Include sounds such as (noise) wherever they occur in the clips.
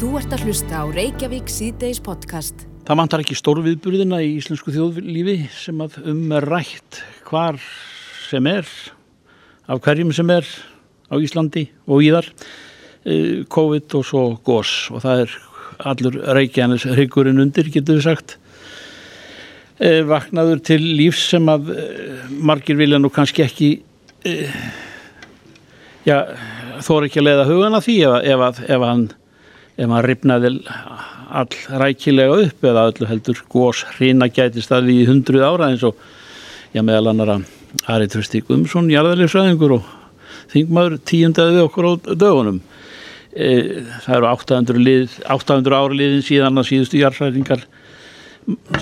Þú ert að hlusta á Reykjavík síðdeis podcast. Það mantar ekki stórviðburðina í íslensku þjóðlífi sem að um er rætt hvar sem er, af hverjum sem er á Íslandi og íðar, eh, COVID og svo gós og það er allur Reykjanes hryggurinn undir, getur við sagt. Eh, vaknaður til lífs sem að eh, margir vilja nú kannski ekki, já, þóra ekki að leiða hugana því ef, ef, ef, ef hann ef hann ripnaði all rækilega upp eða öllu heldur gós hrína gæti staði í hundruð ára eins og já meðal annara Ari Trösti Guðmsson, jarðarleifsræðingur og þingmaður tíundaði við okkur á dögunum. E, það eru 800, lið, 800 ára liðin síðan að síðustu jarðræðingar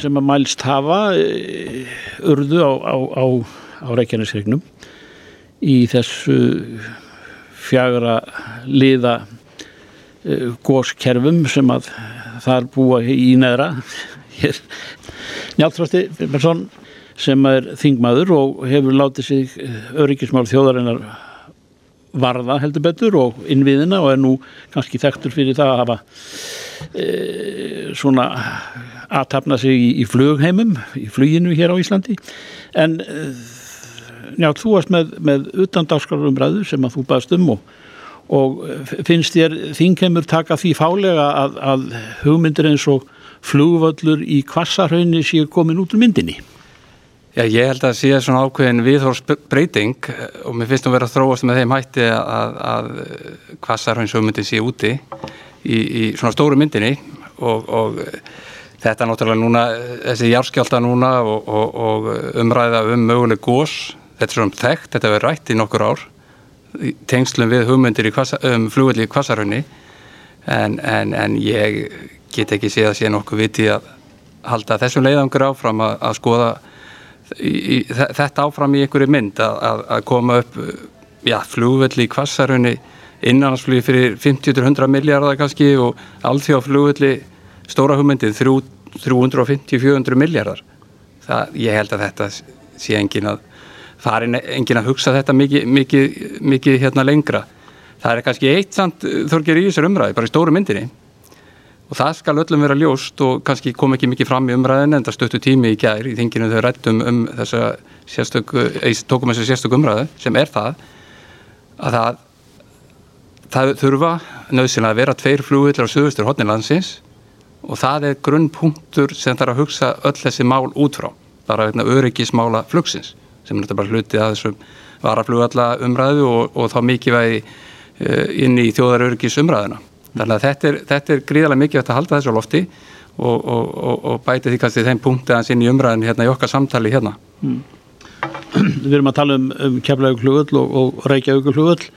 sem að mælst hafa e, urðu á, á, á, á Reykjanesregnum í þessu fjagra liða góskerfum sem að þar búa í neðra. Njálfrösti Bersson sem er þingmaður og hefur látið sig eh, öryggismál þjóðarinnar varða heldur betur og innviðina og er nú kannski þekktur fyrir það að hafa e, svona aðtapna sig í, í flugheimum í fluginu hér á Íslandi. En e, njá, þú varst með, með utan dagskrarumræðu sem að þú baðst um og og finnst þér þingheimur taka því fálega að, að hugmyndir eins og flugvöllur í kvassarhaunni séu komin út úr myndinni? Já, ég held að það sé svona ákveðin viðhórsbreyting og mér finnst þú verið að þróast með þeim hætti að, að kvassarhaunns hugmyndin sé úti í, í svona stóru myndinni og, og þetta er náttúrulega núna, þessi járskjálta núna og, og, og umræða um möguleg gós, þetta er svona þekkt, þetta verið rætt í nokkur ár tengslum við hugmyndir kvassa, um flugvelli í Kvassarhönni en, en, en ég get ekki séð að sé nokkuð viti að halda þessum leiðangur áfram að, að skoða í, í, þetta áfram í einhverju mynd að, að, að koma upp já, flugvelli í Kvassarhönni innanhansflugi fyrir 50-100 miljardar kannski og allþjóð flugvelli stóra hugmyndið 350-400 miljardar ég held að þetta sé engin að það er engin að hugsa þetta mikið, mikið, mikið hérna lengra. Það er kannski eitt samt þorgir í þessar umræði, bara í stóru myndinni. Og það skal öllum vera ljóst og kannski kom ekki mikið fram í umræðin en það stöttu tími í gær í þinginu þau rættum um þessa sérstöku, tókum þessa sérstöku umræði sem er það að það, það þurfa nöðsynlega að vera tveir flugvillar á sögustur hodnilandsins og það er grunnpunktur sem þarf að hugsa öll þessi mál út frá bara öryggismála flugsins sem er bara hluti að þessum varaflugalla umræðu og, og þá mikilvægi uh, inn í þjóðarörgis umræðuna. Þannig að þetta er, þetta er gríðarlega mikilvægt að halda þessu lofti og, og, og bæti því kannski þeim punkti að hans inn í umræðin hérna í okkar samtali hérna. Mm. Við erum að tala um, um keflaugflugöll og reykjaugflugöll.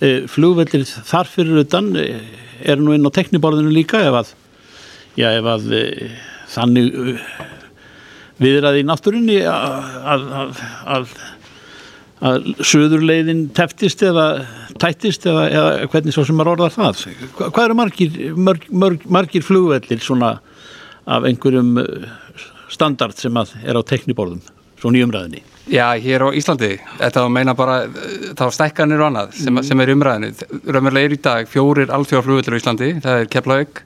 E, flugvellir þar fyrir utan e, er nú inn á tekniborðinu líka ef að, já, ef að e, þannig viðraði í náttúrunni að, að, að, að söðurleiðin teftist eða tættist eða, eða hvernig svo sem er orðað það. Hvað eru margir, marg, marg, margir flugvellir svona af einhverjum uh, standard sem er á tekniborðum, svo nýjumræðinni? Já, hér á Íslandi, þetta meina bara þá stækkanir og annað sem, mm. sem er umræðinu. Römmurlega er í dag fjórir alþjóðaflugvellir á Íslandi, það er Keflavík,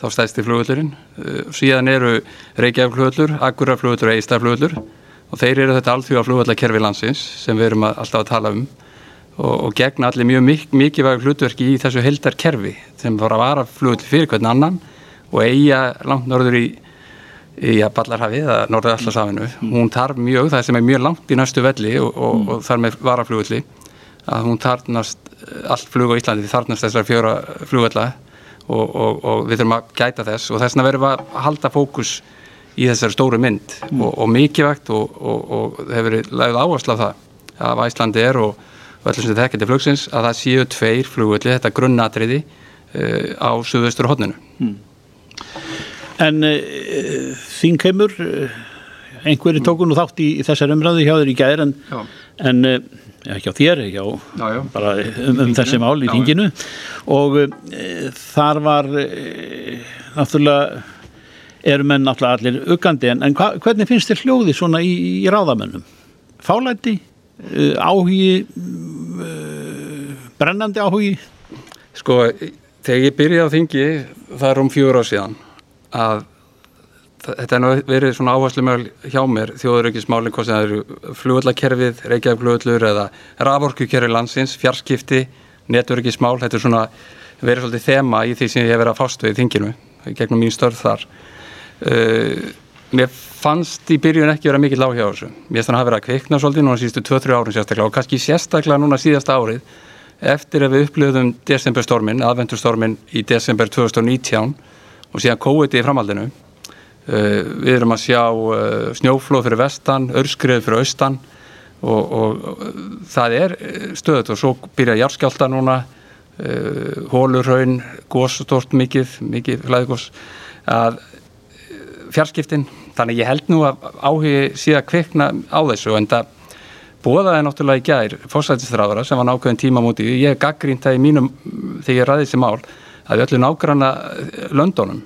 þá stæðst í flugvöldurinn uh, síðan eru Reykjavík-flugvöldur Akuraflugvöldur og Eistaflugvöldur og þeir eru þetta allþjóða flugvöldakerfi landsins sem við erum alltaf að tala um og, og gegna allir mjög mik mikilvæg hlutverki í þessu heldarkerfi sem var að vara flugvöldi fyrir hvern annan og eiga langt norður í í að Ballarhafi, eða Norður Allarsafinu mm. hún tarf mjög, það sem er mjög langt í næstu velli og, og, mm. og þar með varaflugvöldi að hún tarnast allt flug á Íslandi þarnast þessar fjóra flugvölla og, og, og við þurfum að gæta þess og þess vegna verðum við að halda fókus í þessari stóru mynd mm. og, og mikilvægt og hefur verið lagðið áherslu af það af Æslandi er og öllum sem þekkir til flugsins að það séu tveir flugvöldi, þetta grunnatriði uh, á suðaustur hodninu. Mm. En uh, þingheimur, uh, einhverju tókun og þátt í, í þessar umræðu hjá þér í gæðir en, en ekki á þér, ekki á já, já. bara um, um þessi mál í þinginu og e, þar var e, náttúrulega eru menn náttúrulega allir uggandi en, en hva, hvernig finnst þér hljóði svona í, í ráðamönnum? Fálæti? E, áhugi? E, brennandi áhugi? Sko, þegar ég byrjaði á þingi, það er um fjóra síðan, að þetta er verið svona áherslu með hjá mér, þjóðurökismálinn, hvort sem það eru flugöllakerfið, reykjaði flugöllur eða raforkukerfi landsins, fjarskipti, neturökismál, þetta er svona verið svolítið þema í því sem ég hef verið að fástu í þinginu, gegnum mín störð þar. Uh, mér fannst í byrjun ekki vera mikill áhjá þessu. Mér þannig að hafa verið að kveikna svolítið núna síðustu 2-3 árin sérstaklega og kannski sérstaklega núna síðasta árið eftir að við upplöðum desemberstormin, aðvendurstormin í desember 2019 og síðan COVID í framhaldinu. Uh, við erum að sjá uh, snjóflóð fyrir vestan, örskrið fyrir austan og, og, það er stöðut og svo byrja járskjálta núna, hólurhaun, gósstort mikið, mikið flæðgós, að fjarskiptin, þannig ég held nú að áhugi síðan kvikna á þessu en það bóðaði náttúrulega í gær fórsætistráðara sem var nákvæðin tíma múti, ég er gaggrínt það í mínum þegar ég ræði þessi mál að öllu nágranna löndunum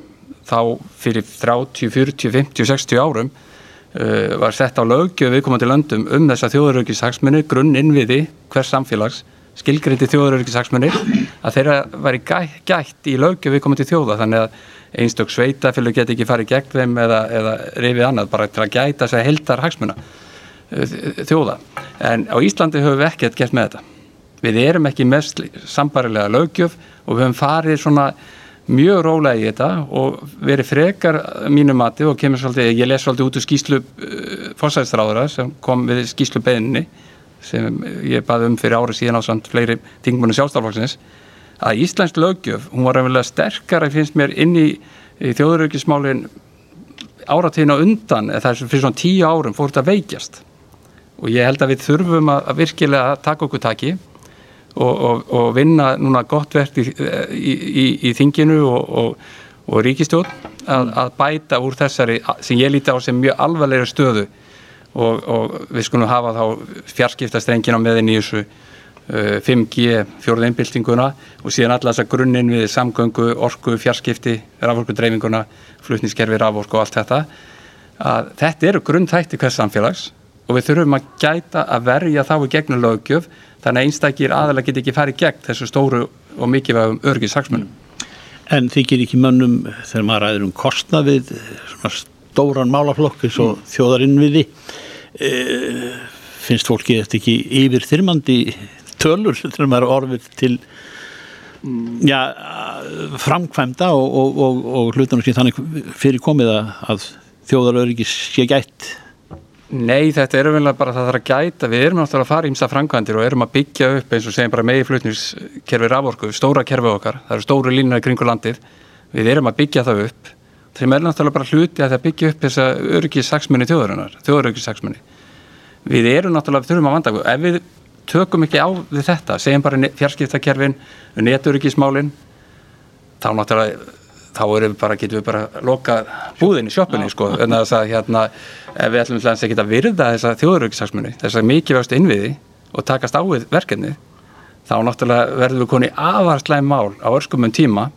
þá fyrir 30, 40, 50, 60 árum uh, var sett á lögjöf viðkomandi löndum um þessa þjóðurörgishagsmunni, grunn innviði hvers samfélags, skilgrindi þjóðurörgishagsmunni að þeirra væri gætt, gætt í lögjöf viðkomandi þjóða þannig að einstök sveitafélag geti ekki farið gegn þeim eða, eða reyfið annað bara til að gæta þess að heldar hagsmuna þjóða. En á Íslandi höfum við ekkert gert með þetta. Við erum ekki mest sambarilega lögjöf og við höfum farið svona mjög rólega í þetta og verið frekar mínu mati og kemur svolítið, ég les svolítið út úr skýslu uh, fórsæðistráðara sem kom við skýslu beðinni sem ég baði um fyrir árið síðan á samt fleiri tingmunni sjálfstaflokksins að Íslands lögjöf, hún var reynilega sterkara finnst mér inn í, í þjóðurökismálin áratíðina undan, eða þess að fyrir svona tíu árum fór þetta veikjast. Og ég held að við þurfum að, að virkilega taka okkur taki og, og, og vinna núna gott verkt í, í, í, í þinginu og, og ríkistjón að, að bæta úr þessari sem ég líti á sem mjög alvarlega stöðu og við skulum hafa þá fjarskiptastrengina meðin í þessu 5G fjórðeinbildinguna og síðan alla þessa grunninn við samgöngu, orku, fjarskipti, raforkudreifinguna, flutniskerfi, raforku og allt þetta. Að þetta eru grunntætti hvers samfélags og við þurfum að gæta að verja þá í gegnum lögjöf þannig að einstakir aðalega get ekki farið gegn þessu stóru og mikilvægum örgisaksmunum. En þykir ekki mönnum þegar maður ræður um kostna við stóran málaflokk eins og þjóðarinnviði e, finnst fólki þetta ekki yfir þyrmandi tölur (laughs) þegar maður orfið til já, framkvæmda og, og, og, og hlutunum sem þannig fyrir komið að þjóðaröryggis sé gætt Nei, þetta er umvel bara það þarf að gæta. Við erum náttúrulega að fara ímsa framkvæmdir og erum að byggja upp eins og segjum bara megi flutniskerfi raforku, stóra kerfi okkar. Það eru stóru línunar kringu landið. Við erum að byggja það upp þeim er náttúrulega bara hluti að það byggja upp þessa öryggisaksmunni þjóðarinnar, þjóðaröryggisaksmunni við erum náttúrulega, við þurfum að vanda ef við tökum ekki á við þetta segjum bara fjarskiptakerfin neturyggismálin þá náttúrulega þá erum við bara, getum við bara loka búðin í sjöppunni sko, en þess að hérna, ef við ætlum að geta virða þessa þjóðuraukisaksmunni, þess að mikilvægast innviði og takast á við verkefni þá náttúrulega verðum við koni aðvarslæg mál á örskumum tíma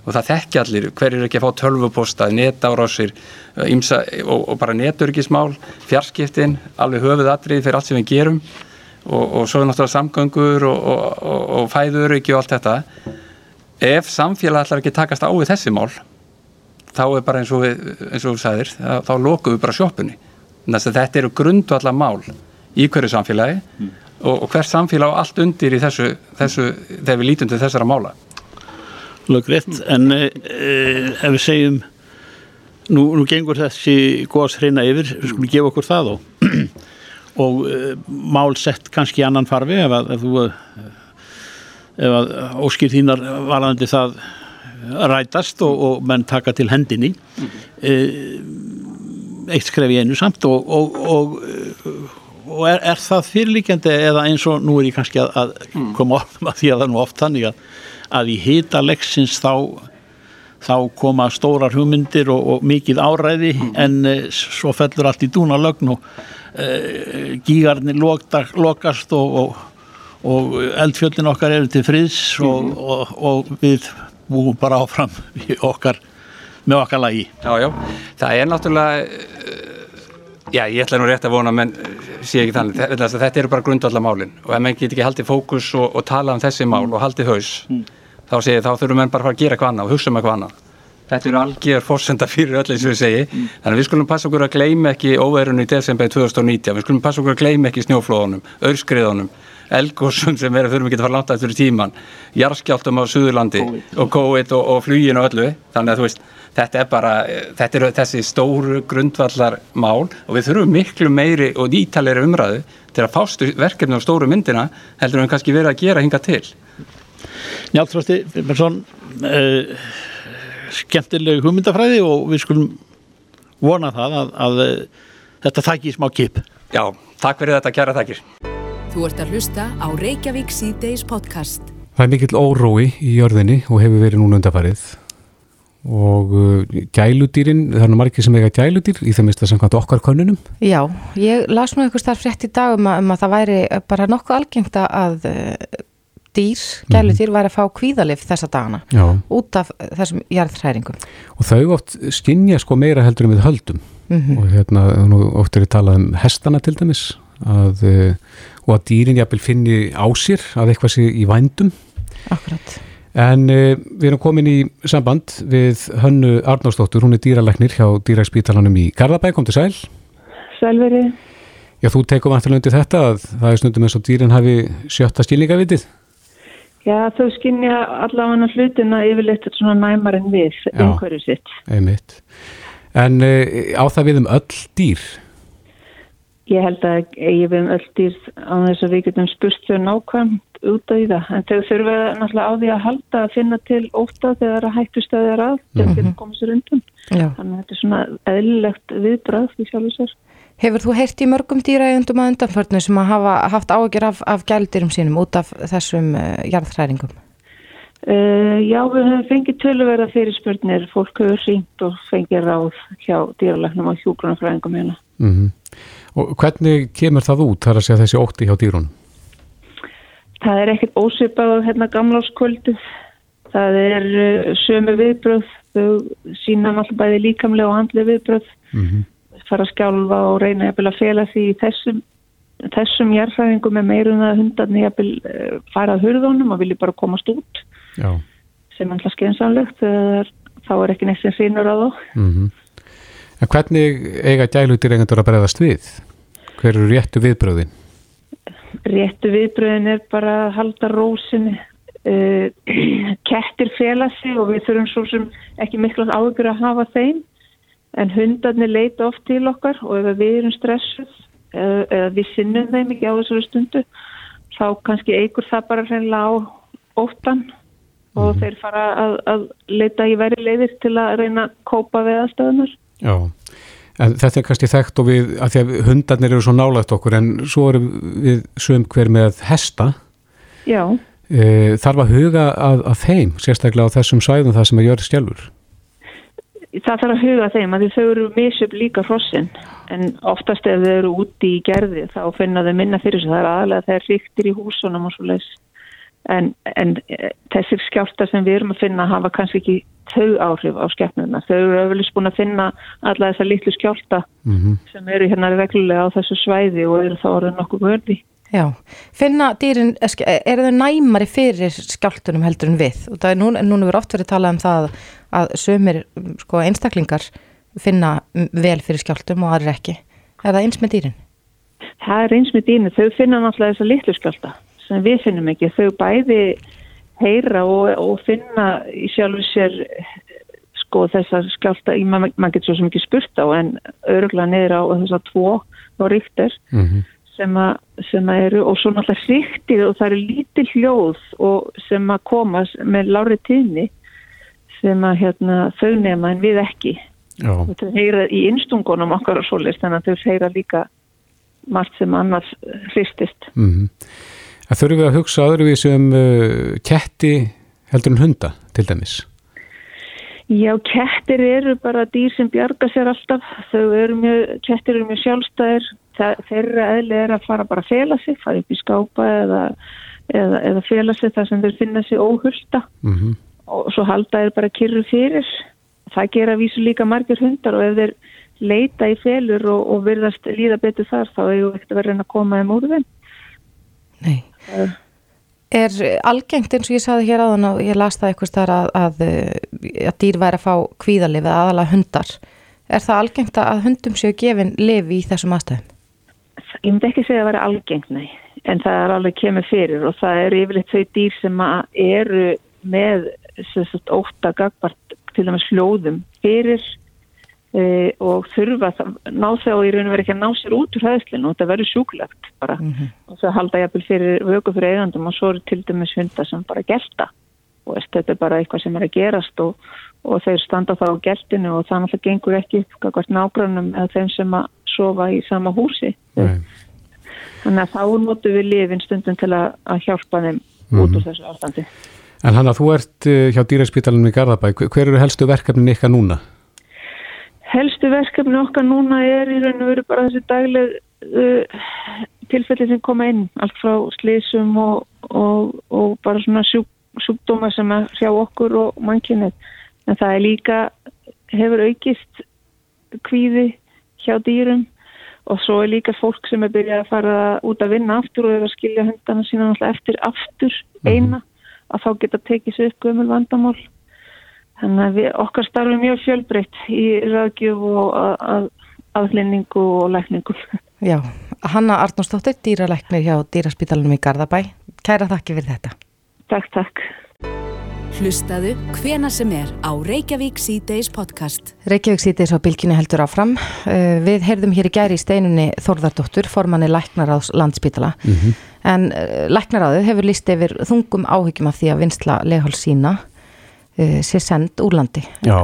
og það þekki allir, hver er ekki að fá tölvuposta, netárásir ímsa, og, og bara neturikismál fjarskiptin, alveg höfuð atrið fyrir allt sem við gerum og, og svo er náttúrulega samgöngur og, og fæðuröki og allt þetta ef samfélag ætlar ekki takast á við þessi mál þá er bara eins og við, eins og við sagðir, þá lokum við bara sjóppunni þannig að þetta eru grundu allar mál í hverju samfélagi mm. og, og hver samfélag á allt undir í þessu, þessu þegar við lítum til þessara mála. Löggrétt, en e, ef við segjum nú, nú gengur þessi góðs hreina yfir, við skulum gefa okkur það (clears throat) og, og e, mál sett kannski annan farfi ef, að, ef þú ef að óskýr þínar varandi það rætast og, og menn taka til hendinni mm. e, eitt skref í einu samt og, og, og er, er það fyrirlíkjandi eða eins og nú er ég kannski að, að mm. koma ofn að því að það er nú oft þannig að, að í hita leksins þá þá koma stórar hugmyndir og mikið áræði mm. en e, svo fellur allt í dúna lögn og e, gígarnir lokast og og eldfjöldin okkar eru til friðs og, mm. og, og við búum bara áfram okkar, með okkar lagi Já, já, það er náttúrulega eh, já, ég ætla nú rétt að vona menn eh, sé ekki þannig, þetta eru bara grundvallamálin og ef menn get ekki haldið fókus og, og tala um þessi mál mm. og haldið haus mm. þá segir þá þurfum við bara að fara að gera hvað annað og hugsa um eitthvað annað Þetta eru algjör fórsenda fyrir öll eins og við segi. Mm. Þannig að við skulum passa okkur að gleyma ekki óverunni í desember 2019. Við skulum passa okkur að gleyma ekki snjóflóðunum, öðrskriðunum, elgósum sem er að þurfum ekki að fara langt eftir tíman, jarskjáltum á Suðurlandi COVID. og COVID og, og flugin og öllu. Þannig að þú veist, þetta er bara, þetta eru þessi stóru grundvallar mál og við þurfum miklu meiri og ítalegri umræðu til að fástu verkefni á stóru myndina heldur við kannski verið að gera hinga til. Njálfrösti, Bersson, uh, skemmtileg hugmyndafræði og við skulum vona það að, að, að þetta þakki í smá kip. Já, takk fyrir þetta, kæra takkir. Þú ert að hlusta á Reykjavík C-Days podcast. Það er mikill órói í jörðinni og hefur verið núna undarfarið og uh, gæludýrin, það er nú margir sem eiga gæludýr í það mista samkvæmt okkar konunum. Já, ég las nú einhvers þar frétt í dag um að, um að það væri bara nokkuð algengt að uh, dýr, gæludýr, væri að fá kvíðalif þessa dagana Já. út af þessum jarðhræringum. Og þau oft skinja sko meira heldur en við höldum Mm og hérna nú oft er að tala um hestana til dæmis að, uh, og að dýrin jafnvel finni á sér að eitthvað sé í vændum. Akkurat. en uh, við erum komin í samband við Hönnu Arnósdóttur, hún er dýralæknir hjá dýrækspítalanum í Garðabæk, kom til sæl Sælveri, Já, þú tekum vantilega undir þetta að það er stundum eins og dýrin hafi sjötta skilningavitið já þau skinja allavega hlutina yfirleitt svona næmar en við, Já. umhverju sitt. einmitt. En uh, á það við um öll dýr Ég held að ég við um öll dýr á þess að við getum spurt þau nákvæmt út af því það. En þau þurfa náttúrulega á því að halda að finna til óta þegar að hættu stöðir að til að geta komið sér undan. Já. Þannig að þetta er svona eðlilegt viðbrað því sjálfur sér. Hefur þú heyrt í mörgum dýraegundum að undanförnu sem að hafa haft ágjör af, af gældyrum sínum út af þessum uh, jarðhræringum? Uh, já, við höfum fengið töluverða fyrirspurnir. Fólk hefur ringt og fengið ráð hjá dýralagnum og hjúgrunafræðingum hérna. mm og hvernig kemur það út þar að segja þessi ótti hjá dýrunum? Það er ekkert ósipað á hérna gamláskvöldu. Það er uh, sömu viðbröð, þau sína náttúrulega bæði líkamlega og handlega viðbröð, mm fara að skjálfa og reyna að fela því þessum, þessum jærfræðingum með meirum að hundarni jafnvel uh, fara að hurðunum og vilja bara komast út. Já. Sem er alltaf skeinsamlegt þá er ekki neitt sem sínur á þá. mm En hvernig eiga gæludýr eigendur að bregðast við? Hver eru réttu viðbröðin? Réttu viðbröðin er bara að halda rósinni. Uh, (clears throat) kettir fela sig og við þurfum svo sem ekki miklas áhugur að hafa þeim en hundarnir leita oft til okkar og ef við erum stressuð eða, eða við sinnum þeim ekki á þessari stundu þá kannski eigur það bara hreinlega á óttan og þeir fara að, að leita í veri leiðir til að reyna að kópa við aðstöðunar. Já. En þetta er kannski þekkt og við, að því að hundarnir eru svo nálægt okkur en svo erum við söm hver með hesta. Já, e, þarf að huga að, að þeim sérstaklega á þessum svæðum það sem að gjöra skjálfur það þarf að huga þeim að þau eru misjöp líka hrossin. En oftast ef þau eru úti í gerði þá finna þau minna fyrir sig. Það er aðalega þegar ríktir í húsunum og svo leis en, en eh, þessir skjálta sem við erum að finna hafa kannski ekki þau áhrif á skeppnuna þau eru öflust búin að finna alla þessar litlu skjálta mm sem eru hérna reglulega á þessu svæði og eru þá orðið nokkuð vörði Já, finna dýrin, eru þau næmari fyrir skjáltunum heldur en við? Og það er núna, núna verið oft verið talað um það að sömur sko, einstaklingar finna vel fyrir skjáltum og aðrir ekki. Er það eins með dýrin? Það er eins með dýnu, þau finna náttúrulega þessa litlu skjálta sem við finnum ekki. Þau bæði heyra og, og finna í sjálfu sér sko þessa skjálta, maður mað getur svo sem ekki spurt á en öruglega niður á þessa tvo og ríkter -hmm. sem, a, sem að eru og svo náttúrulega ríktir og það eru lítil hljóð og sem að koma með lári tíðni sem að hérna, þau nema en við ekki. Já, Og þau heyra í innstungunum okkar og svoleiðist þannig að þau heyra líka margt sem annars hristist. mm En þurfum við að hugsa öðruvísi um uh, ketti heldur en hunda til dæmis Já, kettir eru bara dýr sem bjarga sér alltaf. Þau eru mjög, kettir eru mjög sjálfstæðir. Það, þeirra eðli er að fara bara að fela sig, fara upp í skápa eða, eða, eða fela sig þar sem þeir finna sig óhulta mm og svo halda þeir bara kyrru fyrir. Það gera vísu líka margir hundar og ef þeir leita í felur og, og virðast líða betur þar þá er ju ekkert að vera reyna að koma þeim úr þeim. Nei. Er algengt eins og ég saði hér áðan og ég las það eitthvað starf að, að, að dýr væri að fá kvíðalif eða aðalega hundar. Er það algengt að hundum séu gefin liv í þessum aðstöðum? Ég myndi ekki segja að það væri algengt, nei. En það er alveg kemur fyrir og það eru yfirleitt þau dýr sem eru með óta gagbart til dæmis hljóðum fyrir e, og þurfa það, ná þau og í raun og verið ekki að ná sér út úr hæðslinu og það verður sjúklegt bara mm -hmm. og það halda jafnvel fyrir vöku fyrir eigandum og svo eru til dæmis hundar sem bara gelta og þetta er bara eitthvað sem er að gerast og, og þeir standa þá á geltinu og þannig að það gengur ekki hvert nágrannum eða þeim sem að sofa í sama húsi Nei. þannig að þá notu við lifin stundum til að, að hjálpa þeim mm -hmm. út úr þessu ástandi En hann að þú ert eh, hjá dýrækspítalunum í Garðabæk, hver eru helstu verkefnin ykkar núna? Helstu verkefni okkar núna er í raun og veru bara þessi dagleg uh, tilfelli sem koma inn, allt frá slísum og, og, og bara svona sjúk, sjúkdóma sem er hjá okkur og mannkynnið. En það er líka, hefur aukist kvíði hjá dýrum og svo er líka fólk sem er byrjað að fara út að vinna aftur og er að skilja hundana sína eftir aftur mhm. eina, að þá geta tekið sér upp gömul vandamál Þannig að við, okkar starfum mjög fjölbreytt í ræðgjöf og að, aðlinningu og lækningu. (laughs) Já, Hanna Arnóstóttir, dýralæknir hjá Dýraspítalunum í Garðabæ. Kæra þakki fyrir þetta. Takk, takk. Hlustaðu hvena sem er á Reykjavík C-Days podcast. Reykjavík C-Days á bylginni heldur áfram. Eh, við heyrðum hér í gæri í steinunni Þórðardóttur, formanni Læknaráðs landspítala. Mm -hmm. En eh, Læknaráðu hefur líst yfir þungum áhyggjum af því að vinsla leghals sína uh, sé send úr landi. Já,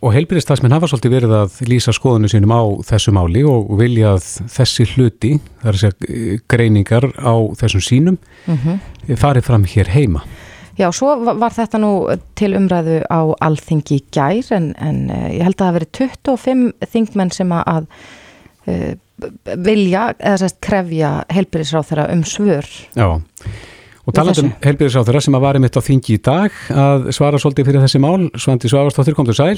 og heilbyrðistafsmenn hafa svolítið verið að lýsa skoðinu sínum á þessu máli og vilja að þessi hluti, það er að segja eh, greiningar á þessum sínum, mm -hmm. farið fram hér heima. Já, svo var þetta nú til umræðu á alþingi gær en, en ég held að það hafi verið 25 þingmenn sem að uh, vilja eða sérst krefja heilbyrðisráð þeirra um svör. Já, Og talandum helbíðisáþurra sem að varum mitt á þingi í dag að svara svolítið fyrir þessi mál. Svandi Svavarstóttir, kom þú sæl?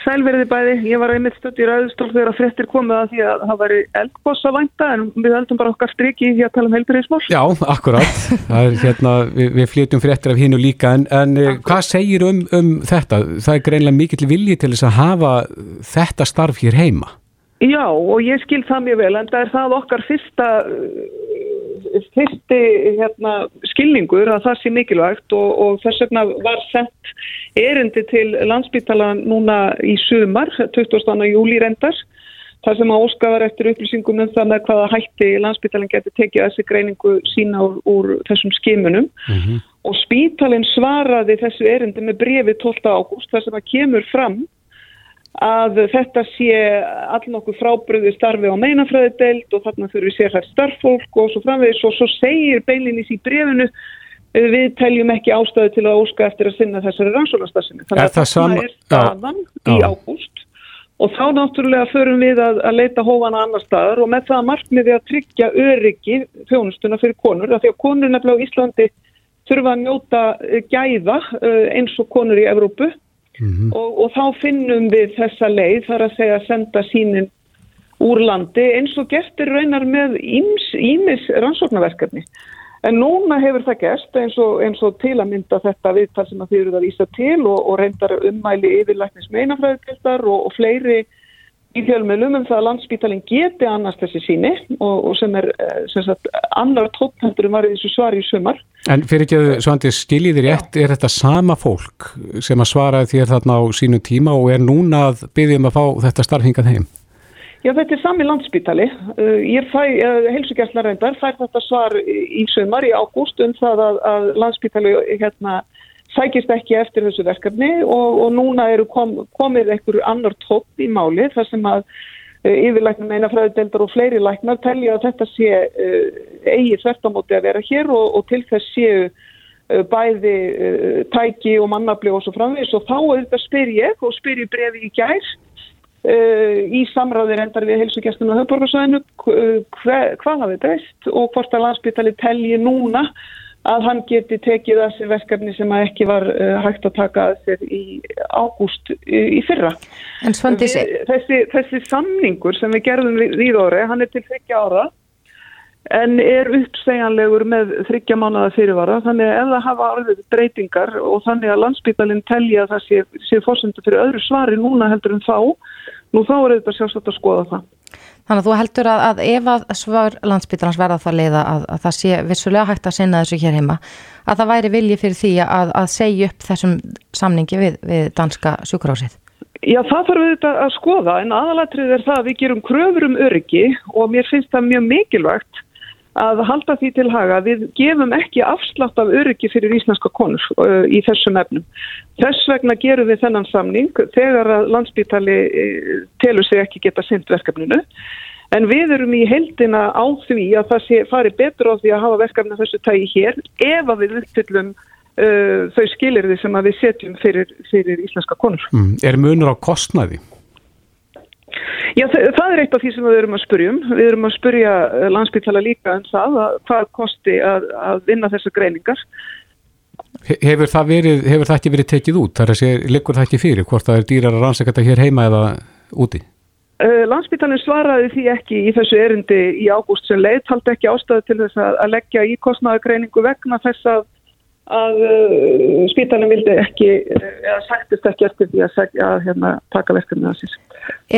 Sæl verði bæði. Ég var einmitt stöld í ræðustól þegar að frettir komið að því að það væri eldbossa vænta en við heldum bara okkar striki í að tala um helbíðismál. Já, akkurat. er, hérna, við, við flytjum frettir af hinnu líka en, en eh, hvað segir um, um þetta? Það er greinlega mikill vilji til þess að hafa þetta starf hér heima. Já, og ég skil það mjög vel en það er það okkar fyrsta fyrsti hérna, skilningur að það sé mikilvægt og, og þess vegna var sett erindi til landsbytala núna í sumar, 20. júli rendar, þar sem að óskaðar eftir upplýsingum um það með hvaða hætti landsbytalan getur tekið þessi greiningu sína úr, úr þessum skimunum mm -hmm. og spítalinn svaraði þessu erindi með brefi 12. ágúst þar sem að kemur fram að þetta sé all nokkuð frábriði starfi á meinafræðideild og þarna þurfum við sér hægt starffólk og svo framvegis. Og svo segir beilinís í brefinu við teljum ekki ástæðu til að óska eftir að sinna þessari rannsólastasinu. Þannig að það sama... er staðan já, í ágúst. Og þá náttúrulega förum við að, að leita hófana annar staðar og með það markmiði að tryggja öryggi þjónustuna fyrir konur af því að konur nefnilega á Íslandi þurfa að njóta gæða eh, eins og konur í Evrópu mm -hmm. og, og þá finnum við þessa leið þar að segja að senda sínin úr landi eins og gestur raunar með ímis rannsóknarverkefni. En núna hefur það gert eins og, eins og til að mynda þetta viðtal sem að þið eruð að vísa til og, og reyndar ummæli yfirlæknis meinafræðikildar og, og fleiri í fjölmjölum um það að landsbítalinn geti annars þessi síni og sem er eh, sem sagt, annar tóttendur um varðið þessu svar í sumar. En fyrir ekki að Svandi skiljiðir rétt, er þetta sama fólk sem að svara þér þarna á sínu tíma og er núna að byggja um að fá þetta starfhingað heim? Já, þetta er sami landsbítali. Uh, ég fæ, uh, heilsugjastlar reyndar, fær þetta svar í sumar í ágúst um það að, að landsbítali hérna sækist ekki eftir þessu verkefni og, og núna kom, komið einhver annar topp í máli þar sem að uh, yfirlæknum eina fræðideldar og fleiri læknar telja að þetta sé uh, eigi þvertamóti að vera hér og, og til þess séu uh, bæði tæki og mannabli og svo framvegis. Og þá auðvitað spyr ég og spyr ég brefi í gær í samráðir endar við helsugjastunum og höfborgarsvæðinu hvað hafi breyst og hvort að landsbytali telji núna að hann geti tekið að sér verkefni sem ekki var uh, hægt að taka að sér í ágúst í, í fyrra. Við, þessi, þessi samningur sem við gerðum við orði, hann er til 30 ára en er uppsegjanlegur með þryggja mánuða fyrirvara þannig að það hafa orðið breytingar og þannig að landsbytalinn telja að það sé, sé fórsöndu fyrir öðru svari núna heldur en þá, nú þá er þetta sjálfsagt að skoða það. Þannig að þú heldur að, að ef að svar landsbytalans verða það leiða að, að það sé vissulega hægt að sinna þessu hér heima, að það væri vilji fyrir því að, að segja upp þessum samningi við, við danska sjúkrásið? Já, það þarf auðvitað að skoða en aðalatrið er það að við gerum kröfur um öryggi og mér finnst það mjög mikilvægt að halda því til haga við gefum ekki afslátt af öryggi fyrir íslenska konur uh, í þessum efnum. Þess vegna gerum við þennan samning þegar að landsbítali uh, telur sig ekki geta synd verkefninu en við erum í heldina á því að það sé fari betur á því að hafa verkefni þessu tægi hér ef að við uppfyllum uh, þau skilirði sem við setjum fyrir, fyrir íslenska konur. Mm, er munur á kostnaði? Já, það er eitt af því sem við erum að spurjum. Við erum að spurja eh, landsbyggtala líka um það að hvað kosti að, að vinna þessar greiningar. Hefur það, verið, hefur það ekki verið tekið út? Það er að segja, liggur það ekki fyrir hvort það er dýrar að rannsaka þetta hér heima eða úti? Uh, Landsbyggtalinn svaraði því ekki í þessu erindi í ágúst sem leið, taldi ekki ástæðu til þess að leggja í kostnæðagreiningu vegna þess að að uh, spítalinn vildi ekki eða sættist ekki eftir því að, að hérna, taka verkefni að sér.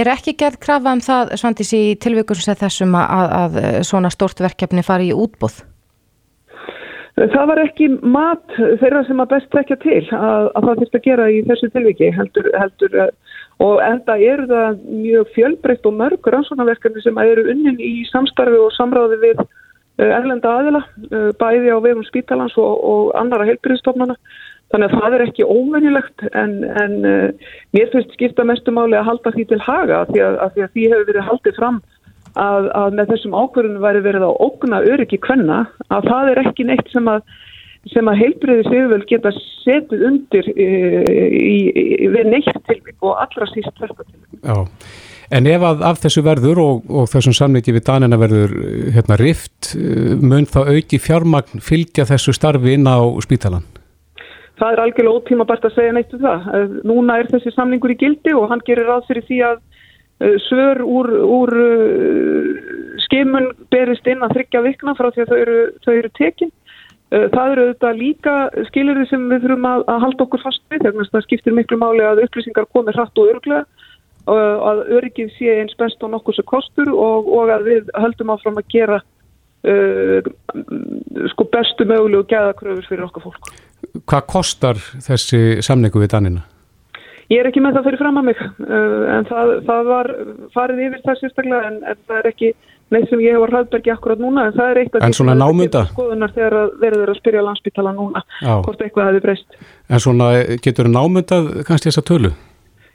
Er ekki gerð krafa um það, Svandis, í tilvíkur sem þessum að, að svona stort verkefni fari í útbúð? Það var ekki mat þeirra sem að best tekja til að, að það fyrst að gera í þessu tilviki heldur, heldur og enda eru það mjög fjölbreytt og mörgur ansvonarverkefni sem eru unnin í samstarfi og samráði við erlenda aðila, bæði á vegum spítalans og, og annara heilbyrðistofnana Þannig að það er ekki óvenjulegt en, en uh, mér finnst skipta mestumáli að halda því til haga því að, að því, því hefur verið haldið fram að, að með þessum ákverðunum væri verið að ógna öryggi kvenna að það er ekki neitt sem að, að heilbriði sigurvöld geta setið undir uh, í, í, við neitt tilvík og allra síst þetta tilvík. En ef að af þessu verður og, og þessum samleiki við Danina verður hérna rift, mun þá auki fjármagn fylgja þessu starfi inn á spítalan? það er algjörlega ótímabært að segja neitt um það. Eh, núna er þessi samningur í gildi og hann gerir ráð fyrir því að eh, svör úr, úr eh, skimun berist inn að þryggja vikna frá því að þau eru, þau eru tekin. Það eru auðvitað líka skilurði sem við þurfum að, að halda okkur fast við þegar það skiptir miklu máli að upplýsingar komi hratt og örglega að örgið sé eins best og nokkur sem kostur og, og að við höldum áfram að gera uh, sko bestu mögulegu gæðakröfur fyrir okkar fólk. Hvað kostar þessi samningu við Danina? Ég er ekki með það fyrir fram að mig uh, en það, það var farið yfir það sérstaklega en, en það er ekki neitt sem ég hefur hraðbergi akkurat núna en það er eitt af því það skoðunar þegar verður að spyrja landsbytala núna Já. hvort eitthvað hefði breyst. En svona getur námyndað kannski þessa tölu?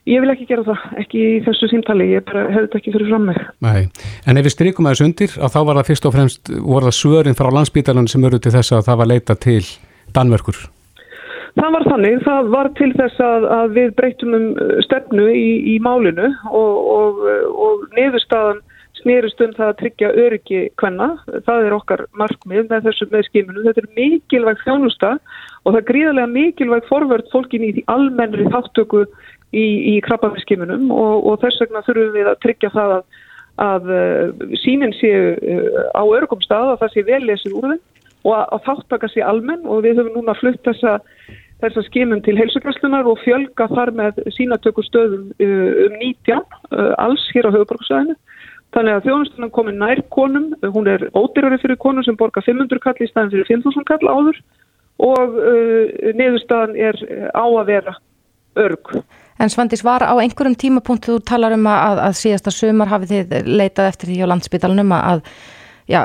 Ég vil ekki gera það, ekki í þessu símtali, ég bara hefði þetta ekki fyrir fram mig. Nei, en ef við strykum aðeins undir, að þá var það fyrst og fremst, voru það svörin frá landsbítalunum sem eru til þess að það var leita til Danmörkur? Það var þannig, það var til þess að, að við breytum um uh, stefnu í, í málinu og, og, og niðurstaðan snýrust um það að tryggja öryggi hvenna, það er okkar markmið með þessu með skiminu, þetta er mikilvægt þjónusta og það er gríðarlega mikilvægt forvörd fólkin í því almennri þáttöku í, í krabbafiskimunum og, og þess vegna þurfum við að tryggja það að, að uh, síminn séu uh, á örgum stað að það sé vel lesið úr þeim og að, að þáttaka sé almenn og við höfum núna flutt þessa, þessa skimun til heilsugjastlunar og fjölga þar með sínatöku stöðum uh, um 19 alls hér á höfuborgsvæðinu. Þannig að þjónustunum komin nær konum, hún er ódyrari fyrir konum sem borga 500 kall í staðin fyrir 5.000 kall áður og uh, niðurstaðan er á að vera örg. En Svandis var á einhverjum tímapunktu þú talar um að, að síðasta sömur hafið þið leitað eftir því á landsbytalanum að já,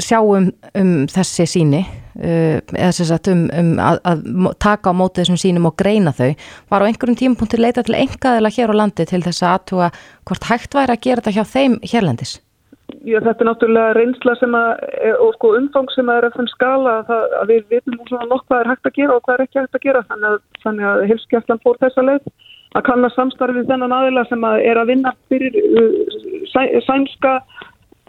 sjáum um þessi síni uh, eða sem sagt um, um að, að taka á móti þessum sínum og greina þau. Var á einhverjum tímapunktu leitað til engaðila hér á landi til þess að aðtúa hvort hægt væri að gera þetta hjá þeim hérlendis? Já, þetta er náttúrulega reynsla sem að, og sko umfang sem að er að fann skala það, að við vitum svona nokk hvað er hægt að gera og hvað er ekki hægt að gera. Þannig að, þannig að hilskjæftan fór þessa leið að kanna samstarfið þennan aðila sem að er að vinna fyrir uh, sæ, sænska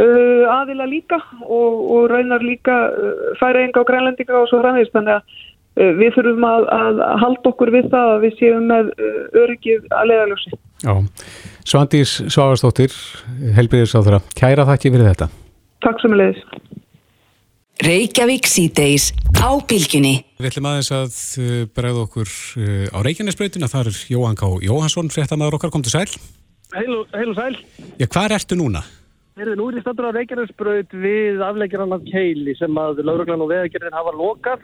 uh, aðila líka og, og raunar líka uh, færaenga og grænlendinga og svo framvegist þannig að við þurfum að, að halda okkur við það að við séum með uh, öryggið að leiðaljósi. Já, Svandís Svágarstóttir, helbriðis á þeirra. Kæra þakki fyrir þetta. Takk sem leiðis. Reykjavík síðdeis á bylginni. Við ætlum aðeins að uh, bregða okkur á Reykjanesbrautina, þar er Jóhann K. Jóhansson, fréttamaður okkar, kom til sæl. Heil og sæl. Já, hvað ertu núna? Heyrðu, nú er ég stöndur á Reykjanesbraut við afleggjaran af Keili sem að lauruglan og veðagerðin hafa lokað.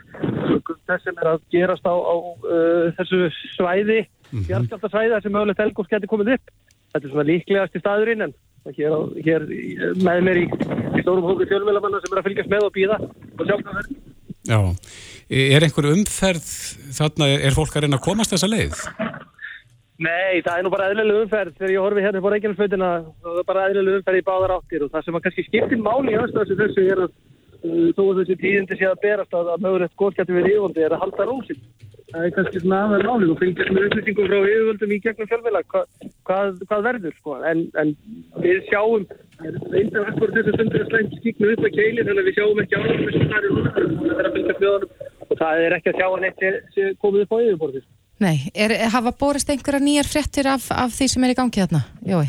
Þess sem er að gerast á, á uh, þessu svæði, mm -hmm. fjarskjálta sem mögulegt elgóms getur komið upp. Þetta er svona líklegast í staðurinn en hér, hér með mér í, í stórum hóku fjölmjölamanna sem er að fylgjast með og býða og sjálf það verður. Já, er einhver umferð þarna, er fólk að reyna að komast þessa leið? Nei, það er nú bara eðlileg umferð. Þegar ég horfi hérna på Reykjanesfautina það er bara eðlileg umferð í báðar áttir. Og það sem að kannski skiptir máli í aðstæðsum þessu er að uh, þó að þessi tíðindi sé að berast að, að mögulegt góðskættu við yfirvöldi er að halda rósin það er kannski svona aðeins máli og fengið með upplýsingum frá yfirvöldum í gegnum fjölmjöla hva, hvað, hvað verður sko? En, en við sjáum einnig að þessu stundur er slæmt skiknu þannig Nei, er, hafa borist einhverja nýjar frettir af, af því sem er í gangi þarna, Jói?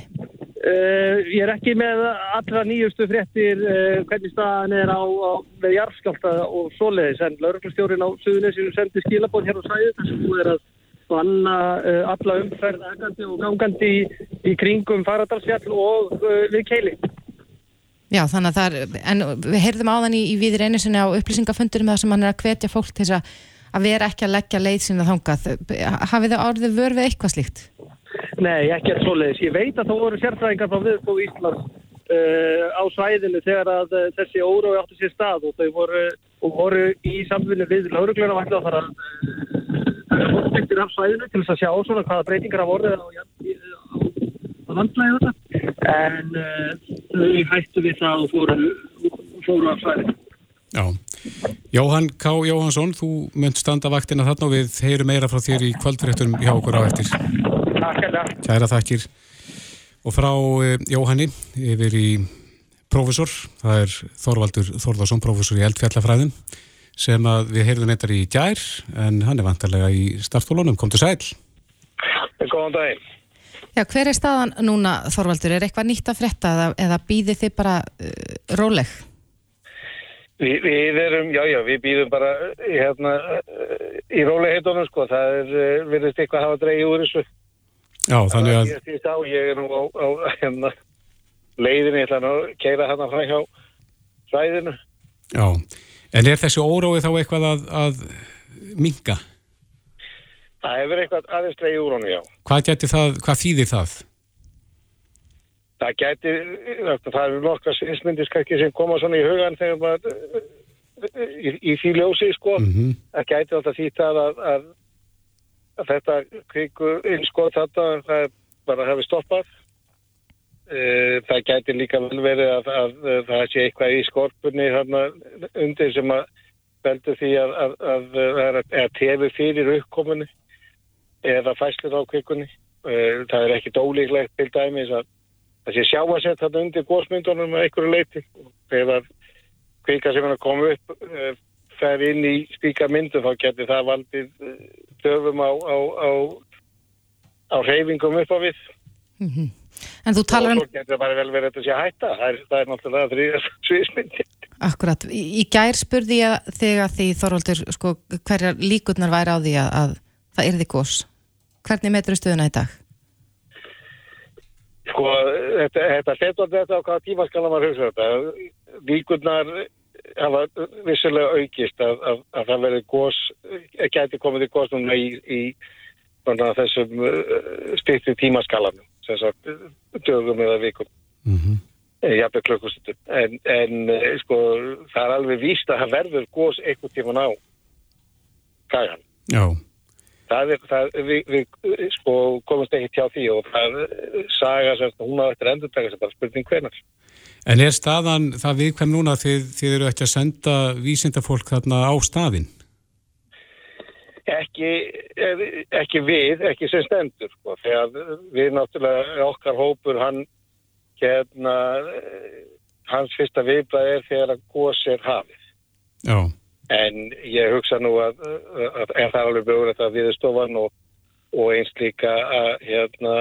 Uh, ég er ekki með allra nýjustu frettir uh, hvernig staðan er á, á með jarfskálta og svoleiðis en lauruglustjórin á Suðunisinu sendi skilabóð hér á sæðu þess að þú er að vanna uh, alla umferð aðgandi og gangandi í, í kringum Faradalsfjall og við keili. Já, þannig að það er, en við heyrðum á þann í, í viðir einu sinni á upplýsingafundurum þar sem hann er að hvetja fólk til þess að að vera ekki að leggja leið sína þangað. Hafið þið árið vörð við eitthvað slíkt? Nei, ekki að svoleiðis. Ég veit að þá voru sérfræðingar frá viðbúi Íslands uh, á svæðinu þegar að uh, þessi órói átti sér stað og þau voru, og voru í samfunni við laurugluna og ætla að fara fólkbyttir uh, af svæðinu til þess að sjá svona hvaða breytingar af orðið á, á, á landlæði þetta. En uh, þau hættu við það og fóru, fóru af svæðinu. Já. Jóhann K. Jóhansson, þú mönd standa vaktina þarna og við heyrum meira frá þér í kvöldréttunum hjá okkur á eftir. Takk fyrir. Kæra þakkir. Og frá eh, Jóhanni yfir í profesor, það er Þorvaldur Þorðarsson, profesor í eldfjallafræðum sem að við heyrðum eitthvað í gær en hann er vantarlega í startfólunum. Kom til sæl. Góðan daginn. Já, hver er staðan núna Þorvaldur? Er eitthvað nýtt að fretta eða, eða býði þið bara uh, róleg? Vi, við erum, já, já, við býðum bara hérna í róliheitunum, sko, það er, eh, verðist eitthvað að hafa dreigið úr þessu. Já, þannig að... Ég, ég, ég er nú á, á hérna, leiðinni, ég ætla að keira hérna frá hjá svæðinu. Já, en er þessi óróið þá eitthvað að, að minga? Það hefur eitthvað aðeins dreigið úr honum, já. Hvað það, hvað þýðir það? Það gæti, það eru nokkra svinsmyndir skakki sem koma svona í hugan þegar maður í, í því ljósi sko, mm -hmm. það gæti alltaf það að, að, að þetta kvíku innskot þetta, það bara hefur stoppað. E, það gæti líka vel verið að, að það sé eitthvað í skorpunni þarna undir sem að veldu því að það er að tefi fyrir uppkomunni eða fæslir á kvíkunni e, það er ekkit ólíklegt til dæmis að það sé sjá að setja þetta undir góðsmyndunum með einhverju leiti þegar kvika sem er að koma upp uh, fer inn í spíka myndu þá getur það valdið döfum á, á, á, á reyfingum upp á við. Mm -hmm. En þú talar um... Og svo getur það bara vel verið að þetta sé hætta. Það er, það er náttúrulega þrýðast (laughs) sviðsmyndi Akkurat, í, gær spurði ég þegar því Þorvaldur sko, hverja líkurnar væri á því að, að það er því gós Hvernig metur þú stöðuna í dag? Sko, þetta, þetta setur þetta á hvaða tíma skal maður hugsa þetta. Víkurnar hafa vissulega aukist að, að, að það verði gós, gæti komið í gós núna í, í þessum uh, styrti tímaskalanum, þess að dögum eða vikum. Mm -hmm. Jafnveg klökkustum. En, en eh, sko, það er alveg víst að það verður gós einhvern tíman á kagan. Já það er, það, við, við sko komumst ekki tjá því og það saga sem hún á eftir endur taka sem bara spurning hvernar. En er staðan það viðkvæm núna þið, þið eru ekki að senda vísindafólk þarna á staðin? Ekki, ekki við, ekki sem stendur sko, þegar við náttúrulega okkar hópur hann hérna hans fyrsta viðbæð er þegar að góðs er hafið. Já. En ég hugsa nú að, að er það alveg bjóður þetta viðstofan og, og eins líka að hérna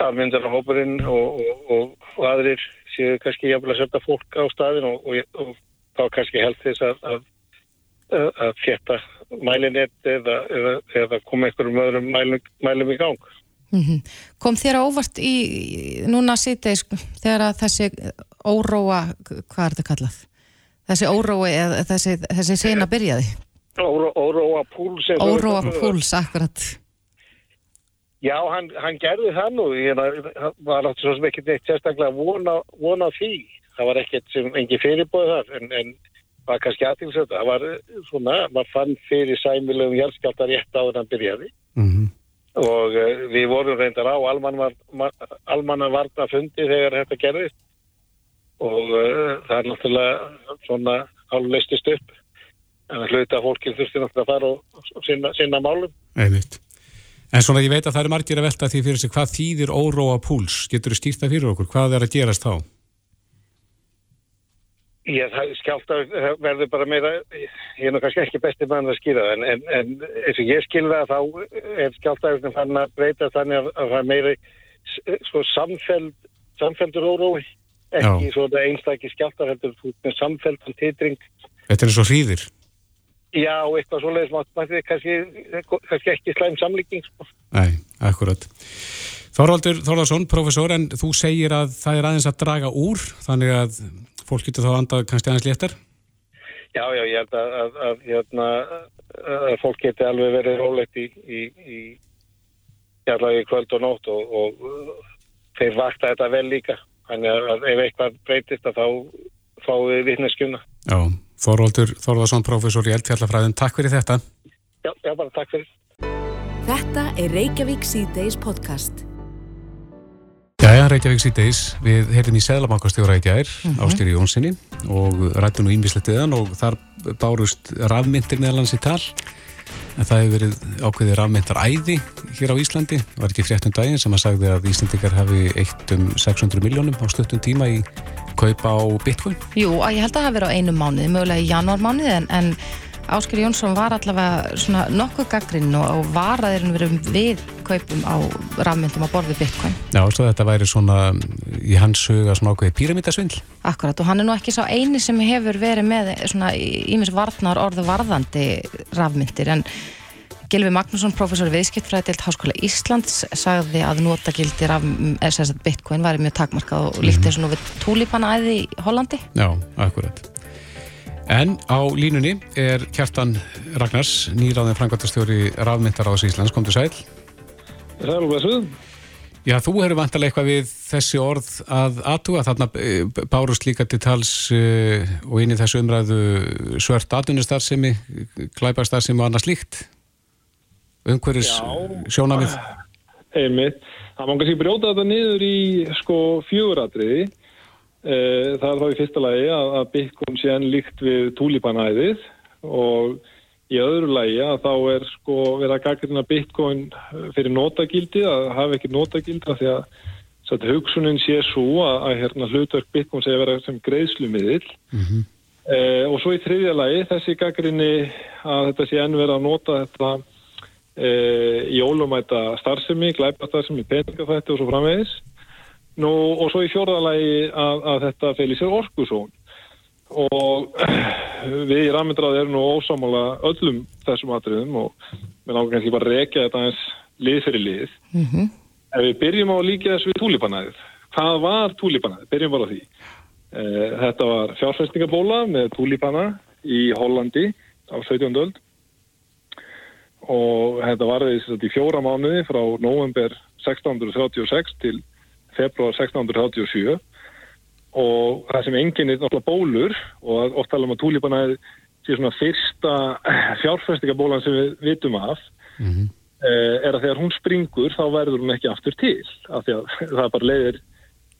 afmyndarhópurinn og, og, og aðrir séu kannski jafnvel að setja fólk á staðin og þá kannski held þess að, að, að, að fjetta mælinett eða, eða, eða koma einhverjum öðrum mælum, mælum í gang. Mm -hmm. Kom þér óvart í núna sýteis þegar að þessi óróa, hvað er þetta kallað? Þessi órói eða þessi, þessi sena byrjaði? Óró, óróa púls. Óróa púls, akkurat. Já, hann, hann gerði það nú, það var náttúrulega svo sem ekkert neitt sérstaklega vona, vona því. Það var ekkert sem engi fyrirbóð þar, en, en var kannski aðtilsett. Það var svona, maður fann fyrir sæmilegum hjálpskjálta rétt á þannig að byrjaði. Mm -hmm og uh, við vorum reyndar á almannavarna fundi þegar þetta gerðist og uh, það er náttúrulega svona hálfleistist upp. En að hluta fólkið þurfti náttúrulega að fara og, og sinna, sinna málum. Einmitt. En svona ég veit að það er margir að velta því fyrir sig hvað þýðir óróa púls? Getur þú stýrt það fyrir okkur, hvað er að gerast þá? Ég skjált að verður bara meira, ég er nú kannski ekki besti mann að skýra það, en, en, en eins og ég skilða þá er skjált að þannig að breyta þannig að, að það er meira sko samfeld, samfeldur órói, ekki svona einstakki skjált að heldur með samfeldan titring. Þetta er svo hríðir? Já, eitthvað svoleiðis mátt, kannski, kannski ekki slæm samlíking. Sko. Nei, akkurat. Þorvaldur Þorvarsson, professor, en þú segir að það er aðeins að draga úr, þannig að fólk getur þá andað kannski aðeins léttar? Já, já, ég held að, að, að, hérna, að fólk getur alveg verið rólegt í, í, í, í kvöld og nótt og, og þeir vakta þetta vel líka. Þannig að ef eitthvað breytist þá fáum við vittneskjuna. Já, Þorvaldur Þorvaldsson, professor í eldfjallafræðin, takk fyrir þetta. Já, já, bara takk fyrir. Þetta er Reykjavík C-Days podcast. Jæja, Reykjavík síðdeis, við heyrðum í Sæðlabankastjóra í gær, mm -hmm. Ástýri Jónssoni og rættum nú ímislettiðan og þar bárust rafmyndir meðalans í tal en það hefur verið ákveðið rafmyndar æði hér á Íslandi, það var ekki fréttum daginn sem að sagði að Íslandikar hafi eitt um 600 miljónum á stuttum tíma í kaupa á bitcoin. Jú, ég held að það hafi verið á einu mánuði, mögulega í janúarmánuði en, en Ásker Jónsson var allavega svona nokkuð gaggrinn og, og varaðirinn verið við kaupum á rafmyndum á borði bitcoin. Já, svo þetta væri svona í hans huga svona ákveði píramítasvindl. Akkurat og hann er nú ekki sá eini sem hefur verið með svona ímis varðnar orðu varðandi rafmyndir en Gilvi Magnússon, professor í viðskiptfræðilt Háskóla Íslands, sagði að notagildir af bitcoin væri mjög takmarkað og líkt þessu nú við túlipanæði í Hollandi. Já, akkurat. En á línunni er Kjartan Ragnars, nýráðin frangværtastjóri rafmyndaráðs Íslands, kom til sæl. Það er alveg svo. Já, þú hefur vantarlega eitthvað við þessi orð að aðtúa, þarna eh, bárust líka til tals uh, og inn í þessu umræðu svört atvinnustarðsemi, klæparstarðsemi og annað slíkt. Umhverjus sjónamið. Einmitt. Það má kannski brjóta þetta niður í sko fjöguratriði Eh, það er þá í fyrsta lagi að, að Bitcoin sé enn líkt við túlipanæðið og í öðru lagi að þá er sko verið að gaggrina Bitcoin fyrir notagildi, að hafa ekki notagildi af því að Þetta hugsunin sé svo að, að hérna, hlutverk Bitcoin sé að vera sem greiðslumiðil mm -hmm. eh, og svo í þriðja lagi þessi gaggrinni að þetta sé enn verið að nota þetta eh, í ólumæta starfsemi, glæpa starfsemi, peningafætti og svo framvegis. Nú, og svo í fjórðalagi að, að þetta fel í sér orkusón og við í rafmyndraði erum nú ósámála öllum þessum atriðum og við náttúrulega kannski bara rekja þetta eins lið fyrir lið. Mm -hmm. Ef við byrjum á að líka þessu við túlipanæðið, hvað var túlipanæðið? Byrjum bara á því. E, þetta var fjárfæstingabóla með túlipanna í Hollandi á 17. öld og þetta var því fjóra mánuði frá november 1636 til februar 1687 og það sem enginn er náttúrulega bólur og oft tala um að túlípana er svona fyrsta fjárfæstingabólan sem við vitum af mm -hmm. er að þegar hún springur þá verður hún ekki aftur til af því að (laughs) það bara leiðir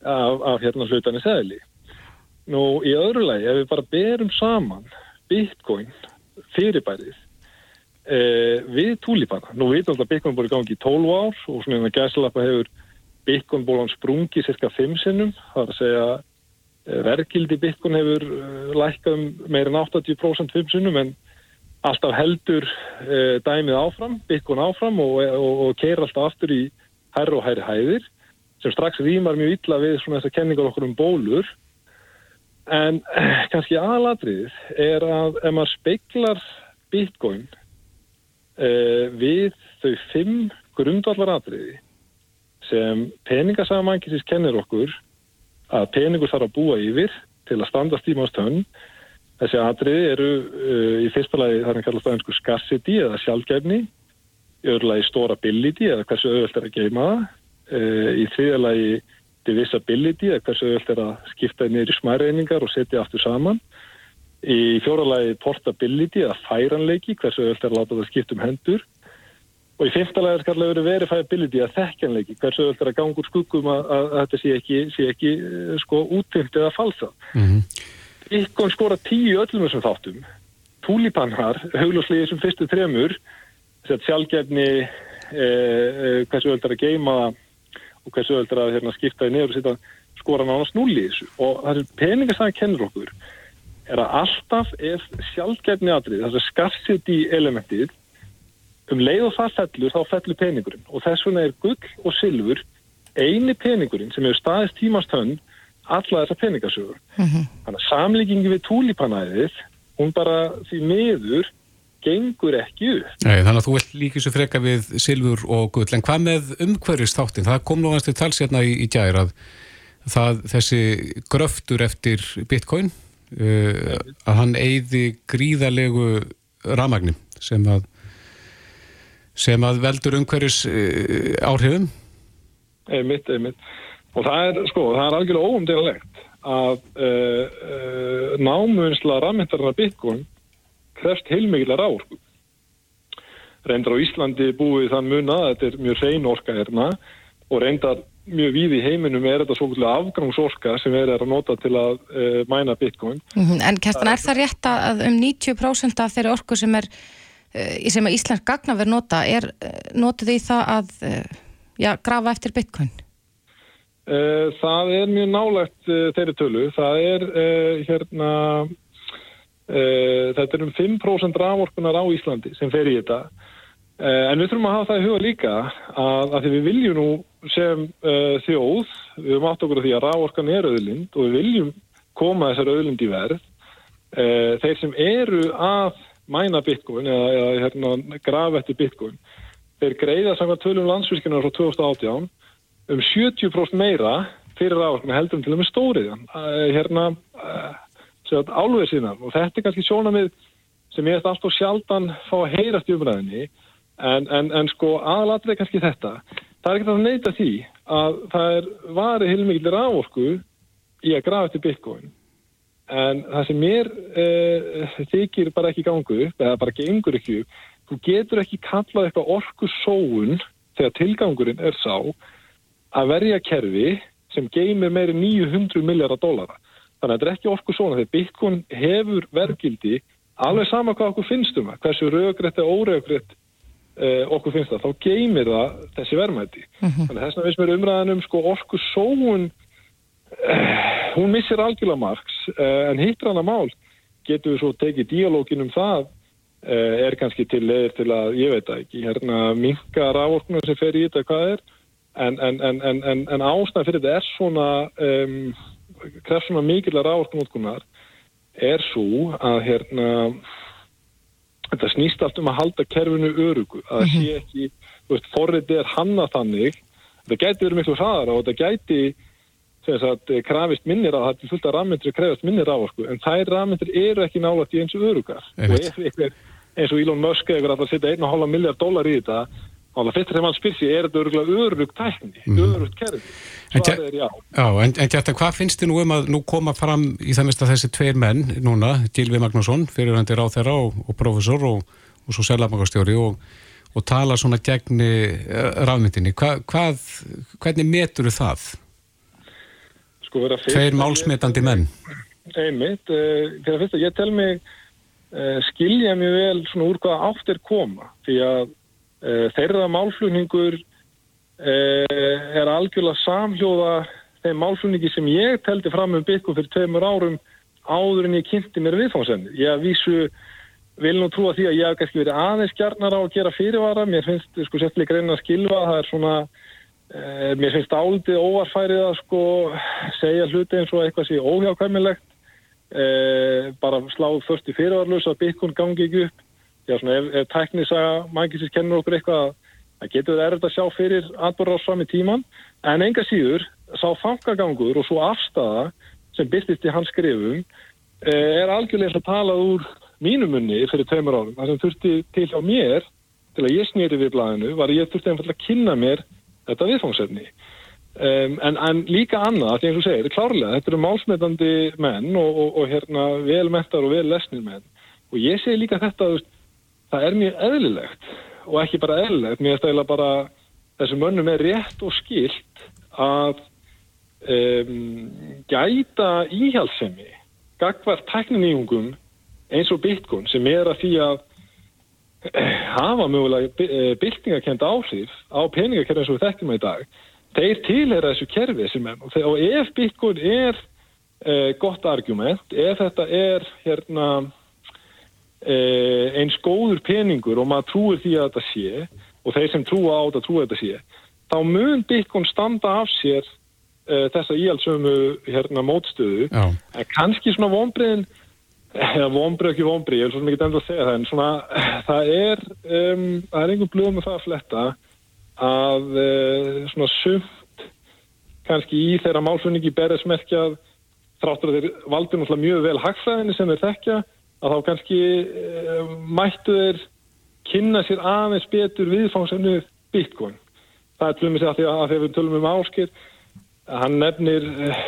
af, af hérna hlutanir segli Nú í öðru lagi ef við bara berum saman bitcoin fyrirbærið eh, við túlípana nú við að bitcoin búið í gangi í 12 ár og svona en að gæslappa hefur Bitcoin-bólan sprungi cirka 5 sinnum, það er að segja eh, verkildi Bitcoin hefur eh, lækkað um meirinn 80% 5 sinnum en alltaf heldur e, dæmið áfram, Bitcoin áfram og, og, og keir alltaf aftur í hærri og hærri hæðir sem strax rýmar mjög illa við svona þessar kenningar okkur um bólur. En eh, kannski aðalatriðið er að ef maður speiklar bitcoin uh, við þau fimm grundvallaratriði sem peningasagamænkisins kennir okkur að peningur þarf að búa yfir til að standa stímast hönn. Þessi atriði eru uh, í fyrsta lagi þar hann kallast það einsku scarcity eða sjálfgefni, í öðru lagi storability eða hversu auðvöld er að geima það, uh, í þriðja lagi divisibility eða hversu auðvöld er að skipta í smæreiningar og setja aftur saman, í fjóra lagi portability eða færanleiki, hversu auðvöld er að láta það skipta um hendur og í fyrsta lagi er skarlega verið verifiability eða þekkjanleiki, hversu auðvöld er að ganga úr skuggum að, að, að þetta sé ekki, sé ekki uh, sko útfengt eða falsa. Mhm. Ykkur skora tíu í öllum þessum þáttum. Túlipannar, haugljóslega þessum fyrstu að sjálfgefni, e, e, hversu öll er að geima og hversu öll er að hérna, skipta í nefnir og setja skora nánast núl í þessu. Og það sem peningastæði kennur okkur er að alltaf ef sjálfgefni atrið, þess að scarcity elementið, um leið og það fellur, þá fellur peningurinn. Og þess vegna er gull og silfur eini peningurinn sem hefur staðist tímast hönn alla þessar peningasögur. Þannig að samlíkingi við túlipanæðið, hún bara því miður gengur ekki upp. Nei, þannig að þú vilt líka svo freka við silfur og gull, en hvað með umhverfist þáttin? Það kom nú aðeins til tals hérna í, í gær að það, þessi gröftur eftir bitcoin, uh, að hann eyði gríðalegu ramagnum sem að sem að veldur umhverfis uh, áhrifum. Einmitt, einmitt. Og það er, sko, það er algjörlega óumdegalegt að uh, uh, námunsla rafmyndarnar bitcoin krefst heilmikið ráorku. Reyndar á Íslandi búið þann muna, þetta er mjög hrein orka hérna og reyndar mjög víð í heiminum er þetta svo afgangsorka sem er að nota til að uh, mæna bitcoin. Mhm, En Kerstin, er það rétt að um 90% af þeirri orku sem er sem að Íslands gagnaver nota er uh, notið í það að uh, já, grafa eftir bitcoin? Það er mjög nálægt þeirri tölu. Það er hérna þetta er um 5% raforkunar á Íslandi sem fer í þetta. En við þurfum að hafa það í huga líka að, að því við viljum nú sem þjóð, við höfum átt okkur að því að raforkan er auðlind og við viljum koma þessar auðlind í verð. Þeir sem eru að mæna bitcoin eða, eða hérna, grafa eftir bitcoin, þeir greiða samkvæmt tölum landsvískinar frá 2018 um 70% meira fyrir ráðorkuna heldur til og með stóriðan hérna álveð síðan. Og þetta er kannski sjónamið sem ég eftir alltaf sjaldan fá að heyrast í umræðinni en, en, en sko aðalatrið kannski þetta. Það er ekki að neyta því að það er varið heilmikið ráðorku í að grafa eftir bitcoin en það sem mér uh, þykir bara ekki gangu eða bara gengur ekki þú getur ekki kallað eitthvað orku sóun þegar tilgangurinn er sá að verja kerfi sem geymir meiri 900 miljardar dólara. Þannig að þetta er ekki orku svona þegar Bitcoin hefur verðgildi alveg sama hvað okkur finnst um það, hversu raugrætt eða óraugrætt eh, okkur finnst það, þá geymir það þessi verðmætti. Þannig að þess vegna veist mér umræðan um sko, orku sóun eh, hún missir algjörlega margs eh, en hittir hana mál. Getur við svo tekið díalógin um það eh, er kannski til leðir til að, ég veit það ekki, hérna minka rávorkuna sem fer í þetta hvað er? En, en, en, en, en, en ástæðan fyrir þetta er svona um, kreft svona mikilvæg rávorkunótkunar er svo að hérna þetta snýst allt um að halda kerfinu örugu að það sé ekki, þú veist, forrið er hanna þannig, þetta gæti verið miklu hraðara og þetta gæti sem sagt, krafist minnir á, þetta er fullt af rafmyndir krafist minnir á orku, en þær rafmyndir eru ekki nálægt í eins og örugar og ef ykkur, eins og Elon Musk eða ykkur að setja 1,5 miljard dólar í þetta að fyrst þegar mann spyr sér, er þetta öruglega örugt tækni, örugt kerfi? Svarið er já. Já, en, en Gjartan, hvað finnst þið nú um að nú koma fram í það mista þessi tveir menn núna, Gilvi Magnússon, fyrirvendir á þeirra og, og profesor og, og svo selabangastjóri og, og tala svona gegni rafmyndinni. Hva, hvað, hvernig metur það? Sko vera fyrst... Tveir málsmetandi menn. Einmitt, uh, fyrir fyrst að ég tel mig uh, skilja mjög vel svona úr hvaða átt er koma, því að uh, þeirra málflutningur uh, er algjörlega samhljóða þeim málflutningi sem ég teldi fram um byggjum fyrir tveimur árum áður en ég kynnti mér viðfáðsenni. Ég vísu vil nú trúa því að ég hef kannski verið aðeins gjarnar á að gera fyrirvara. Mér finnst sko sérstaklega greina að skilfa. Það er svona, mér finnst áldið óvarfærið að sko segja hluti eins og eitthvað sé óhjákvæmilegt. e, bara sláð först í fyrirvarlös að Bitcoin gangi ekki upp. Já, svona ef, ef tæknisaga mækisins kennur okkur eitthvað að það getur verið erfitt að sjá fyrir atbúrrás fram í tíman, en enga síður sá fangagangur og svo afstafa sem byrtist í hans skrifum e, er algjörlega að tala úr mínumunni fyrir tveimur árum. Það sem þurfti til á mér til að ég snýri við blæðinu var að ég þurfti einfallega að kynna mér þetta viðfangsefni. Um, en, en líka annað, því eins og segir, klárlega, þetta eru málsmetandi menn og, og, og hérna velmettar og vel lesnir menn og ég segi líka þetta, veist, það er mjög eðlilegt og ekki bara eðlilegt, mér stæðilega bara þessum mönnum er rétt og skilt að um, gæta íhjálpsemi gagvart tekniníungum eins og Bitcoin sem er að því að hafa mögulega byltingakend áhrif á peningakerfið eins og við þekkjum í dag þeir tilhera þessu kerfi sem er og ef Bitcoin er uh, gott argument, ef þetta er hérna uh, eins góður peningur og maður trúir því að þetta sé og þeir sem trúa á þetta trúa þetta sé þá mun Bitcoin standa af sér uh, þessa íhaldsömu hérna mótstöðu Já. en kannski svona vonbreiðin eða vonbreið ekki vonbreið, ég vil svo mikið enda að segja það en svona það er um, það er einhver blöð með það að fletta að uh, svona sumt kannski í þeirra málfunningi berðis merkjað þráttur að þeir valdur náttúrulega mjög vel hagfræðinni sem þeir þekkja að þá kannski uh, mættu þeir kynna sér aðeins betur viðfangsefnu Bitcoin. Það er með að að þegar við tölum um áskil hann nefnir,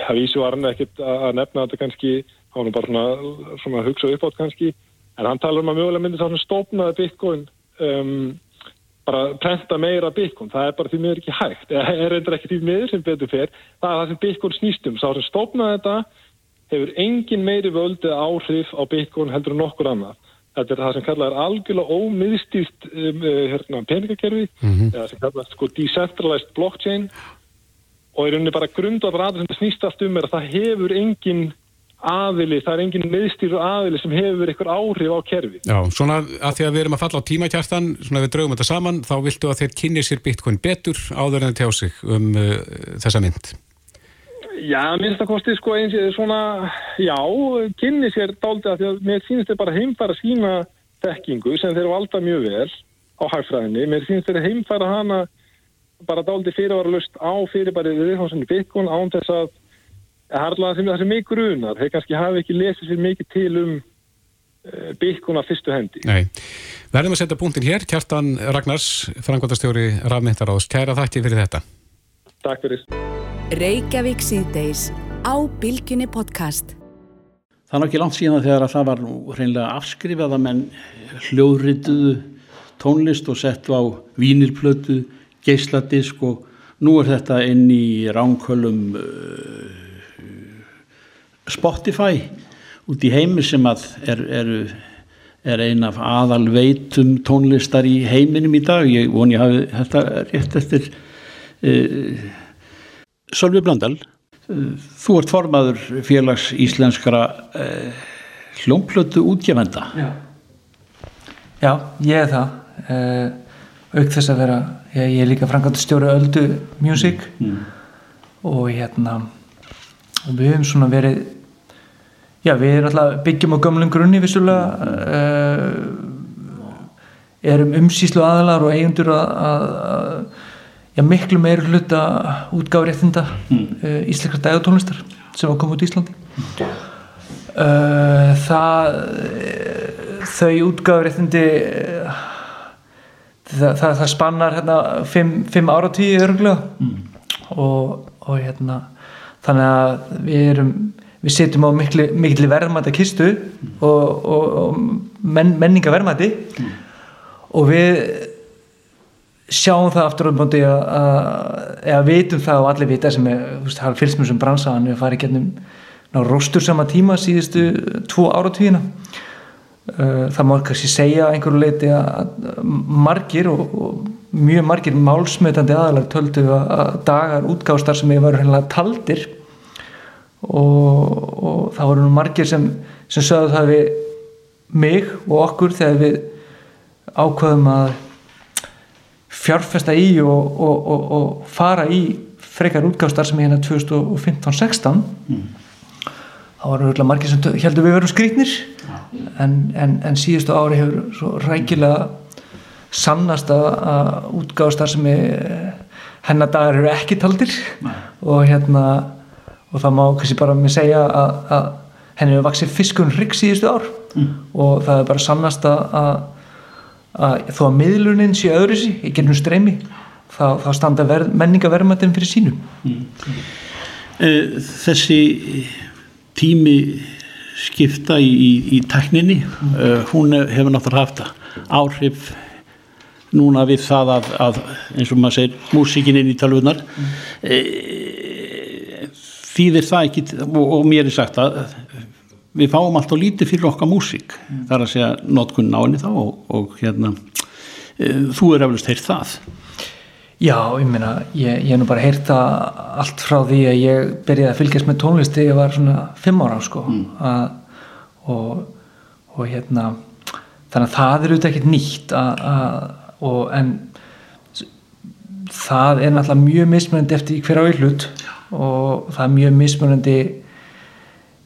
að vísu var hann ekkit að nefna þetta kannski hann er bara svona, svona að hugsa upp átt kannski. En hann talar um að mögulega myndi svona stofnaði Bitcoin um, bara prenta meira Bitcoin, það er bara því miður ekki hægt, eða er reyndar ekki því miður sem betur fer, það er það sem Bitcoin snýstum sá sem stofnaði þetta hefur engin meiri völdið áhrif á Bitcoin heldur en nokkur annað. Þetta er það sem kallað er algjörlega ómiðstýrt um, hérna, peningakerfi. Mhm. eða sem kallað sko decentralized blockchain. Og í rauninni bara grundaðar sem það snýst allt um er að það hefur engin aðili, það er engin miðstýru aðili sem hefur eitthvað áhrif á kerfi Já, svona að því að við erum að falla á tímakjartan, svona að við draugum þetta saman, þá viltu að þeir kynni sér Bitcoin betur áður en þeir tjá sig um uh, þessa mynd. Já, minnst að kosti sko eins og svona, já, kynni sér dálítið að því að mér sýnist þeir bara heimfæra sína þekkingu sem þeir valda mjög vel á hagfræðinni. Mér sýnist þeir heimfæra hana bara dálítið fyrirvaralust á fyrirbærið við viðhánsinni Bitcoin án þess að harlaða sem það sem mig grunar. Þeir kannski hafi ekki lesið sér mikið til um uh, Bitcoin að fyrstu hendi. Nei, verðum að setja punktin hér, Kjartan Ragnars, frangvandastjóri rafmyndaráðs, kæra þakki fyrir þetta. Takk fyrir. Reykjavík síðdeis á Bilginni podcast. Það er ekki langt síðan þegar að það var nú hreinlega afskrifað að menn hljóðrituðu tónlist og settu á vínilplötu, geisladisk og nú er þetta inn í ránkölum uh, Spotify út í heimi sem að er, er, er ein af aðal veitum tónlistar í heiminum í dag. Ég voni að þetta rétt eftir uh, Sölvi Blöndal. Þú ert formaður félags íslenskara uh, hljómplötu útgefenda. Já. Já, ég er það. Uh, auk þess að vera, ég, ég er líka frangat stjóri Öldu Music Mm. og hérna og við höfum svona verið já, við erum alltaf byggjum á gömlum grunni vissulega uh, erum umsýslu aðalar og eigundur að, að, að já, miklu meiri hluta útgáfréttinda Mm. uh, íslenskar dagatónlistar sem var komið út í Íslandi. Uh, það þau útgáfréttindi uh, það, það, það spannar hérna fimm, fimm áratíi örgulega og, og hérna þannig að við erum við setjum á miklu, miklu verðmæta kistu og, og, og men, menninga verðmæti og við sjáum það aftur á móti að, vitum það og allir vita sem er, veist, hafa fylgst með sem bransa hann er farið gennum ná róstur sama tíma síðustu tvo áratvíðina það má kannski segja einhverju leiti að margir og, og mjög margir málsmetandi aðalar töldu að dagar útgástar sem var hérna taldir og, og það voru nú margir sem, sem sögðu það við mig og okkur þegar við ákvaðum að fjárfesta í og, og, og, og fara í frekar útgástar sem hérna 2015-16 þá þá var auðvitað margir sem heldur við verum skrýtnir. En, en, en síðustu ári hefur svo rækilega sannast að, útgáðstar sem hennar dagar eru ekki taldir. Og hérna og það má kannski bara mér segja að, að henni hefur vaksið fiskun hrygg síðustu ár. Og það er bara sannast að, að, að þó að miðlunin sé öðru sí, í gennum streymi þá, þá standa ver, menningaverðmættin fyrir sínum Eh, Þessi tími skipta í, í, í tekninni, uh, hún hefur náttúrulega haft áhrif núna við það að, að eins og maður segir, músíkin inn í tölvunar e, þýðir það ekki og, og mér er sagt að við fáum alltaf lítið fyrir okkar músík. Þar að segja notkunn á henni þá og, og hérna e, þú er eflust heyrt það. Já, ég meina, ég, ég hef nú bara heyrt það allt frá því að ég byrjaði að fylgjast með tónlist þegar ég var svona fimm ára sko. Að, og, og hérna þannig að það er auðvitað ekkert nýtt að, að, og en það er náttúrulega mjög mismunandi eftir í hver á í hlut og það er mjög mismunandi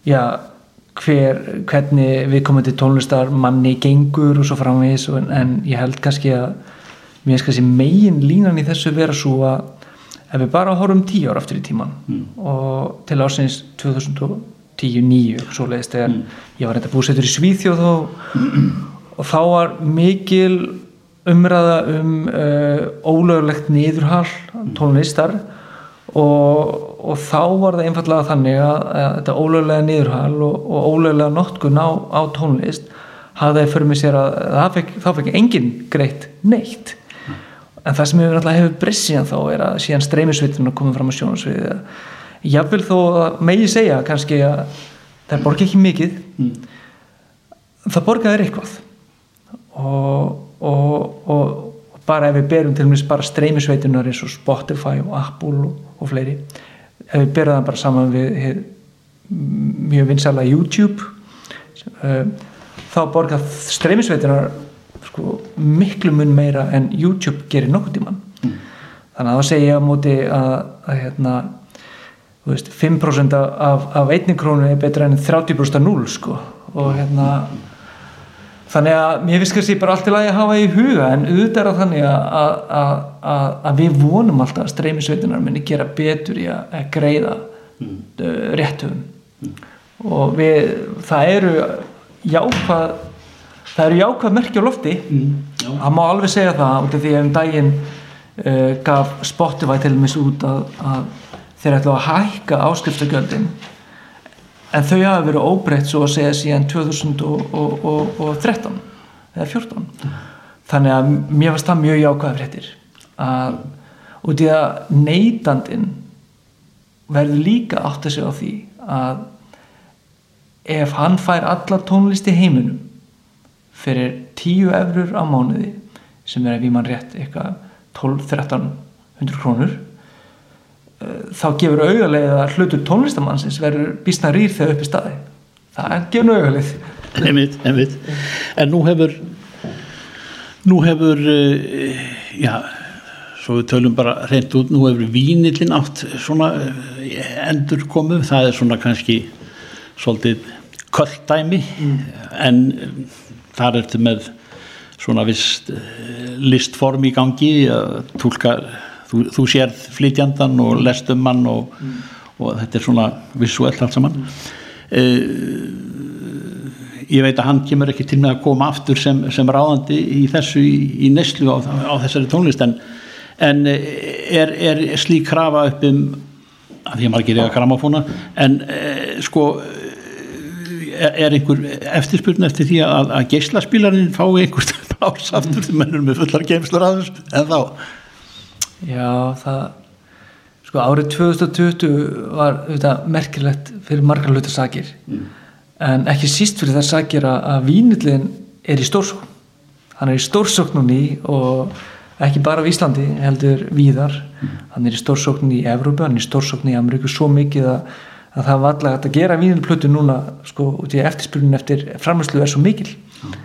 já, hver, hvernig við komum til tónlistar manni gengur og svo framvegis og, en, en ég held kannski að mér finnst kannski megin línan í þessu vera svo að ef við bara horfum tíu ára aftur í tíman og til ásins 2010-9 svo leiðist þegar ég var reynda búsettur í Svíþjóð og, (clears throat) og þá var mikil umræða um uh, ólögulegt niðurhall tónlistar og, og þá var það einfallega þannig að, að þetta ólögulega niðurhall og, og ólögulega notkun á, á tónlist hafði fyrir mig sér að fekk, þá fekk enginn greitt neitt. En það sem hefur alltaf hefur breyst síðan þá er að síðan streymisveitin að koma fram á sjónasviði jáfnvel þó að megi segja kannski að það borgi ekki mikið það borgaðir eitthvað. Og, og, og bara ef við berum til og með bara streymisveitunar eins og Spotify og Apple og, fleiri ef við berum það bara saman við hið, mjög vinsala YouTube uh, þá borgað streymisveitunar sko, miklu mun meira en YouTube gerir nokkuð tíman mm. þannig að þá segja á móti að, að hérna, veist, 5% af, af einni krónu er betra enn 30% af 0 sko. og hérna þannig að mér finnst kannski bara allt í lagi að hafa í huga en auðvitað er það þannig að, að, að, að við vonum alltaf að streymisveitunar minni gera betur í að greiða mm. réttum mm. og við, það eru jákvæð það eru jákvæð merkja á lofti mm, það má alveg segja það út af því að um daginn uh, gaf Spotify til dæmis út að, að þeir ætla að hækka áskrifstagjöldin en þau hafa verið óbreytt svo að segja síðan 2013 eða 14 þannig að mér fannst það mjög jákvæð fréttir að út í að neytandin verður líka átt að segja á því að ef hann fær alla tónlist í heiminum fyrir 10 eurur á mánuði sem er ef ég mann rétt eitthvað 12-1300 krónur þá gefur auðarlega að hlutur tónlistamannsins verður bísna rýr þegar upp í staði það gefur auðarlega einmitt, einmitt. en nú hefur nú hefur uh, já svo við tölum bara reynd út nú hefur vínillin átt svona uh, endur komið, það er svona kannski svolítið kvölddæmi mm. en um, þar ertu með svona vist listform í gangi að tólka þú, þú sér flytjandan og lest um hann og, mm. og þetta er svona visuelt allt saman mm. uh, ég veit að hann kemur ekki til með að koma aftur sem, sem ráðandi í þessu í, í neslu á, á þessari tónlist en, en er, er slík krafa upp um að því að maður gerir að gramafóna en uh, sko er einhver eftirspurn eftir því að, að geyslaspílarinn fái einhvers (laughs) pláss aftur því mennur með fullar geimslur aðeins en þá Já, það sko árið 2020 var auðvitað merkilegt fyrir margar hluta sakir mm. en ekki síst fyrir það sakir að, að vínillin er í stórsókn hann er í stórsókn núni og ekki bara á Íslandi heldur víðar mm. hann er í stórsókn í Evrópu, hann er í stórsókn í Ameríku svo mikið að, að það var alltaf að gera vínilplötu núna sko út í eftirspilun eftir framherslu er svo mikil mm.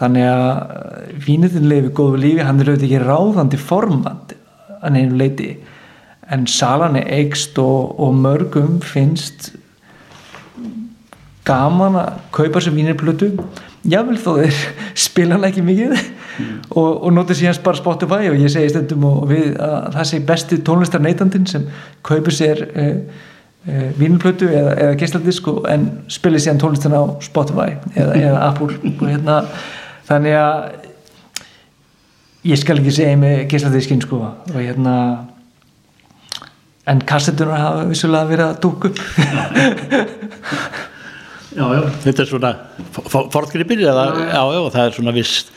þannig að vínillin lefi góðu lífi, hann er auðvitað ekki ráðandi formandi að neinu leiti en salan er eigst og, og mörgum finnst gaman að kaupa sér vínirplötu. Jável þó þeir (laughs) spila hann ekki mikið og, og notið síðan bara Spotify og ég segi stundum og við að það sé besti tónlistar neytandin sem kaupir sér uh, uh, vínirplötu eða, eða gísladisk en spilir síðan tónlistan á Spotify eða, eða (laughs) Apple hérna. Þannig að ég skal ekki segja með gísladiskinn sko og hérna en kassetunar hafa vissulega verið að dúk upp. (laughs) Já, já, þetta er svona fortgripir já, já, það er svona viss,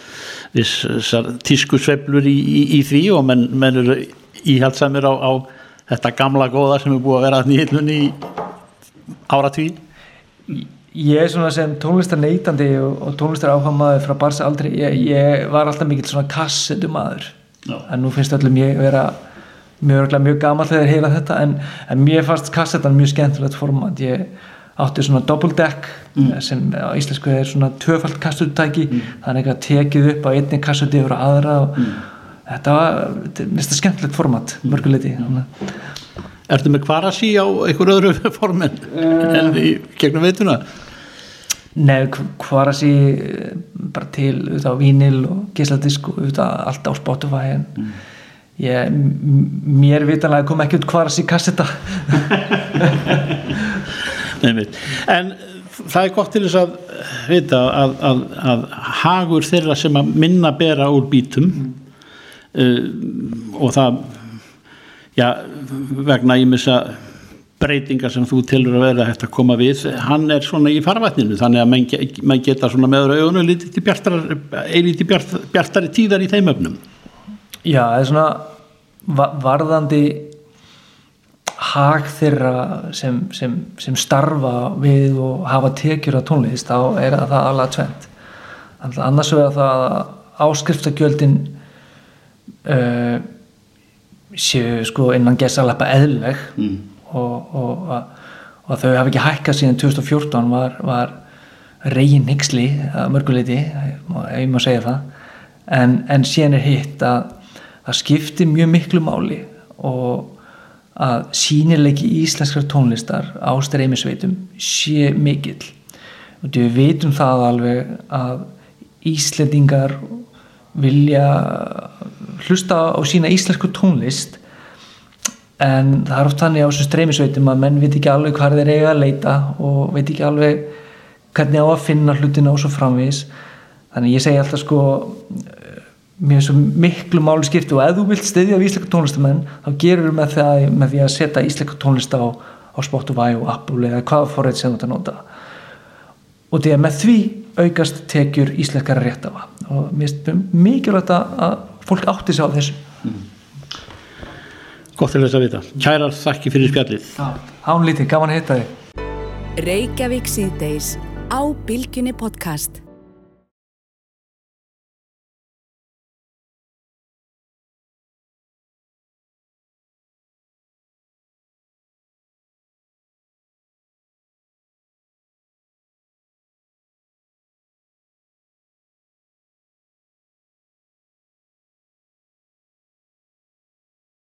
viss tísku sveiflur í, í, í því og menn, menn eru íhaldsamir á, á þetta gamla góða sem er búið að vera nýðlunni í áratví Ég er svona sem tónlistar neytandi og, og tónlistar áhuga maður frá barsa aldrei, ég, ég var alltaf mikill svona kassetu maður en nú finnst öllum ég vera mjög, mjög gaman þegar ég heyra þetta en, en mér fannst kassetan mjög skemmtilegt format, ég átti svona double deck mm. sem á íslensku er svona tvöfald kastutæki mm. þannig að tekið upp á einni kastuti yfir aðra og mm. þetta var mista skemmtilegt format mörguleiti Ertu með kvarasi á einhver öðru (laughs) formen uh, en í gegnum veituna? Nei, kvarasi bara til auðvitað á vínil og gísladisk og auðvitað allt á Spotify en ég, mér vitanlega kom ekki út kvarasi kasseta (laughs) Einmitt. en það er gott til þess að vita að, að, að hagur þeirra sem að minna bera úr bítum mm. uh, og það já, vegna í missa breytingar sem þú tilur að vera hægt að koma við, hann er svona í farvatninu þannig að mann man geta svona meður auðvunum lítið til bjartari, bjart, bjartari tíðar í þeim öfnum Já, það er svona varðandi hag þeirra sem, sem, sem starfa við og hafa tekjur á tónlist þá er það alveg tvent annars vegar það að áskrifstagjöldin uh, séu sko innan gesalappa eðleg mm. Og, og, og þau hafa ekki hækkað síðan 2014 var, var reygin nixli að mörguleiti ef ég má segja það. En, en síðan er hitt að það skiptir mjög miklu máli og að sínileiki íslenskar tónlistar á streymisveitum sé mikill. Og við veitum það alveg að Íslendingar vilja hlusta á sína íslensku tónlist en það er oft þannig á þessum streymisveitum að menn veit ekki alveg hvað þeir eiga að leita og veit ekki alveg hvernig á að finna hlutina og svo framvís þannig ég segi alltaf sko mér er svo miklu máli skipti og ef þú vilt stiðja við íslenska tónlistamenn þá gerur við með, með því að setja íslenska tónlista á, á Spotify og Apple eða hvaða forrið sem þú að nota. Og því að með því aukast tekjur íslenskara rétt af og mér finnst mikilvægt að fólk átti sig á þessu. Mm. Gott til þess að vita. Kærar þakki fyrir spjallið. Hán lítið, gaman að hitta þig. Reykjavík síðdeis á Bilginni podcast